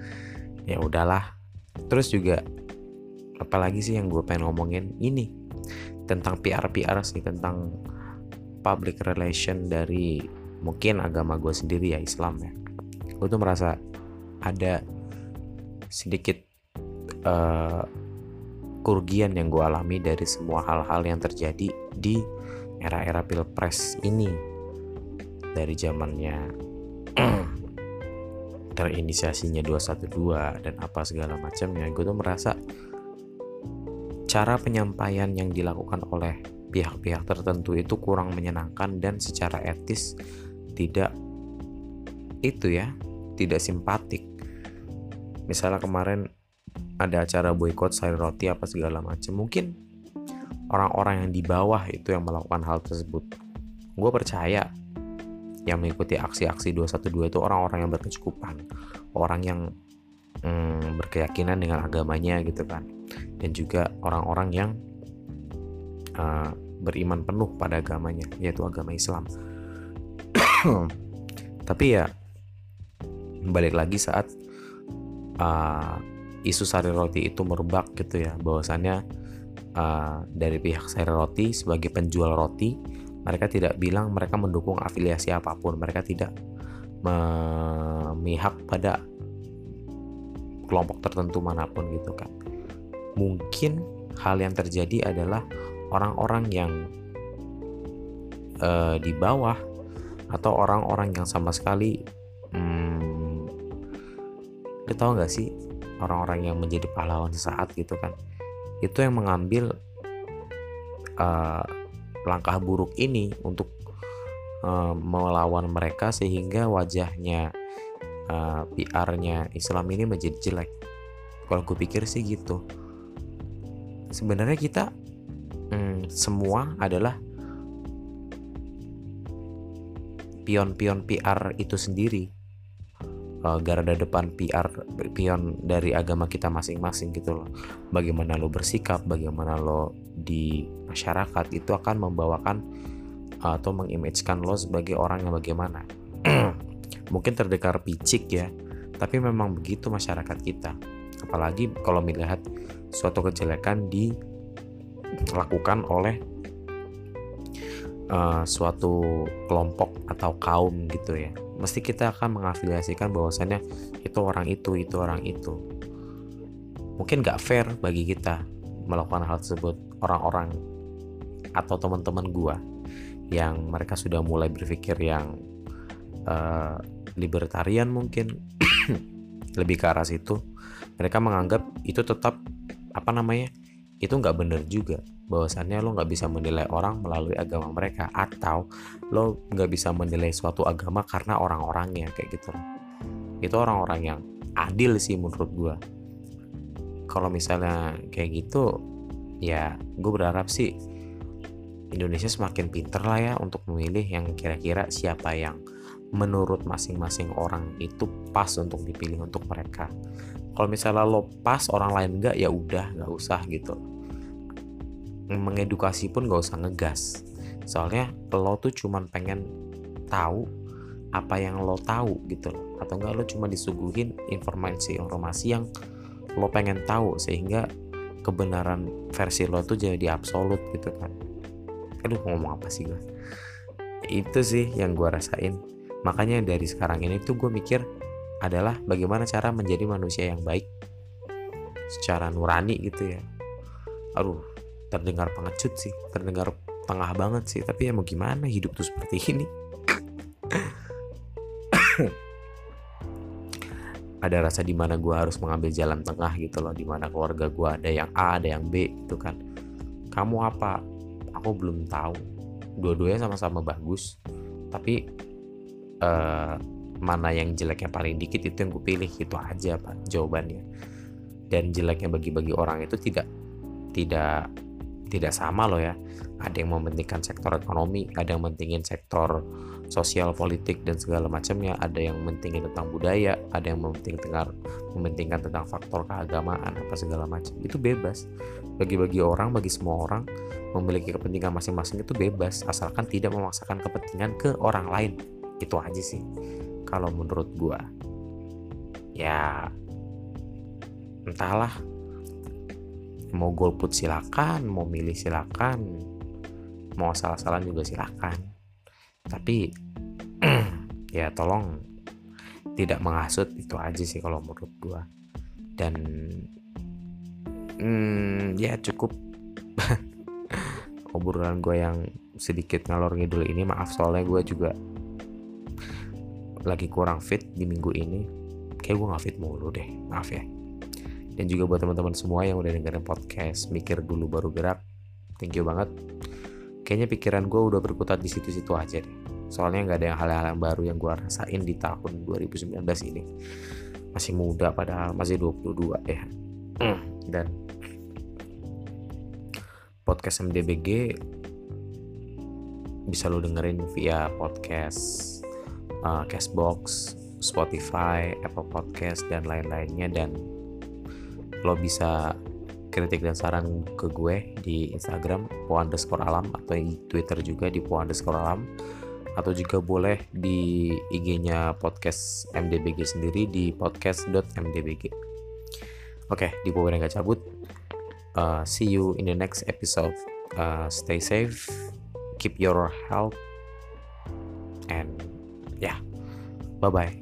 Ya udahlah. Terus juga apalagi sih yang gue pengen ngomongin? Ini tentang PR PR sih tentang public relation dari mungkin agama gue sendiri ya Islam ya. Gue tuh merasa ada sedikit uh, kerugian yang gue alami dari semua hal-hal yang terjadi di era-era pilpres ini. Dari zamannya <clears throat> terinisiasinya 212 dan apa segala macamnya gue tuh merasa cara penyampaian yang dilakukan oleh pihak-pihak tertentu itu kurang menyenangkan dan secara etis tidak itu ya tidak simpatik. Misalnya kemarin ada acara boykot sayur roti apa segala macam mungkin orang-orang yang di bawah itu yang melakukan hal tersebut. Gue percaya yang mengikuti aksi-aksi 212 itu orang-orang yang berkecukupan orang yang hmm, berkeyakinan dengan agamanya gitu kan. Dan juga orang-orang yang uh, beriman penuh pada agamanya yaitu agama Islam. <clears throat> Tapi ya balik lagi saat uh, isu sari roti itu merebak gitu ya. Bahwasannya uh, dari pihak Sari Roti sebagai penjual roti mereka tidak bilang mereka mendukung afiliasi apa pun. Mereka tidak memihak pada kelompok tertentu mana pun gitu kan. Mungkin hal yang terjadi adalah orang-orang yang uh, di bawah atau orang-orang yang sama sekali hmm, lo tau gak sih? Orang-orang yang menjadi pahlawan sesaat gitu kan. Itu yang mengambil uh, langkah buruk ini untuk uh, melawan mereka sehingga wajahnya uh, PR-nya Islam ini menjadi jelek. Kalau gue pikir sih gitu. Sebenarnya kita hmm, semua adalah pion-pion PR itu sendiri. Uh, garda depan PR pion dari agama kita masing-masing gitu loh. Bagaimana lo bersikap bagaimana lo di masyarakat itu akan membawakan atau mengimagekan lo sebagai orang yang bagaimana mungkin terdengar picik ya tapi memang begitu masyarakat kita. Apalagi kalau melihat suatu kejelekan dilakukan oleh uh, suatu kelompok atau kaum gitu ya. Mesti kita akan mengafiliasikan bahwasannya itu orang itu itu orang itu. Mungkin gak fair bagi kita melakukan hal tersebut. Orang-orang atau teman-teman gua yang mereka sudah mulai berpikir yang uh, libertarian mungkin. <clears throat> Lebih ke arah situ. Mereka menganggap itu tetap apa namanya itu nggak benar juga. Bahwasannya lo nggak bisa menilai orang melalui agama mereka atau lo nggak bisa menilai suatu agama karena orang-orangnya kayak gitu. Itu orang-orang yang adil sih menurut gue kalau misalnya kayak gitu ya gue berharap sih Indonesia semakin pinter lah ya untuk memilih yang kira-kira siapa yang menurut masing-masing orang itu pas untuk dipilih untuk mereka. Kalau misalnya lo pas orang lain enggak ya udah nggak usah gitu. Mengedukasi pun gak usah ngegas. Soalnya lo tuh cuman pengen tahu apa yang lo tahu gitu loh. Atau enggak lo cuma disuguhin informasi-informasi yang lo pengen tahu sehingga kebenaran versi lo tuh jadi absolut gitu kan. Aduh ngomong apa sih gue? Itu sih yang gue rasain makanya dari sekarang ini tuh gue mikir adalah bagaimana cara menjadi manusia yang baik. Secara nurani gitu ya. Aduh terdengar pengecut sih terdengar tengah banget sih. Tapi ya mau gimana hidup tuh seperti ini? <coughs> Ada rasa di mana gue harus mengambil jalan tengah gitu loh. Di mana keluarga gue ada yang A ada yang B gitu kan. Kamu apa? Aku belum tahu. Dua-duanya sama-sama bagus. Tapi uh, mana yang jeleknya paling dikit itu yang gue pilih itu aja pak jawabannya. Dan jeleknya bagi-bagi orang itu tidak tidak tidak sama loh ya. Ada yang mementingkan sektor ekonomi ada yang mementingin sektor sosial politik dan segala macamnya. Ada yang mementingin tentang budaya ada yang mementingkan mementingkan tentang faktor keagamaan apa segala macam. Itu bebas. Bagi-bagi orang bagi semua orang memiliki kepentingan masing-masing itu bebas asalkan tidak memaksakan kepentingan ke orang lain itu aja sih kalau menurut gua. Ya entahlah. Mau golput silakan mau milih silakan mau salah-salah juga silakan. Tapi <clears throat> ya tolong tidak menghasut itu aja sih kalau menurut gua. Dan hmm, ya cukup. <laughs> Obrolan gue yang sedikit ngalor ngidul ini maaf soalnya gue juga lagi kurang fit di minggu ini kayak gue nggak fit mulu deh maaf ya. Dan juga buat teman-teman semua yang udah dengerin podcast mikir dulu baru gerak thank you banget. Kayaknya pikiran gue udah berkutat di situ-situ aja deh. Soalnya nggak ada yang hal-hal yang baru yang gue rasain di tahun 2019 ini. Masih muda padahal masih 22 ya. Dan podcast MDBG bisa lo dengerin via podcast uh, Castbox, Spotify, Apple Podcast dan lain-lainnya dan lo bisa kritik dan saran ke gue di Instagram po underscore alam atau di Twitter juga di po underscore alam atau juga boleh di IG-nya podcast MDBG sendiri di podcast.mdbg. Oke, di Power nggak cabut. Uh, see you in the next episode. Uh, stay safe, keep your health, and Ya, bye-bye.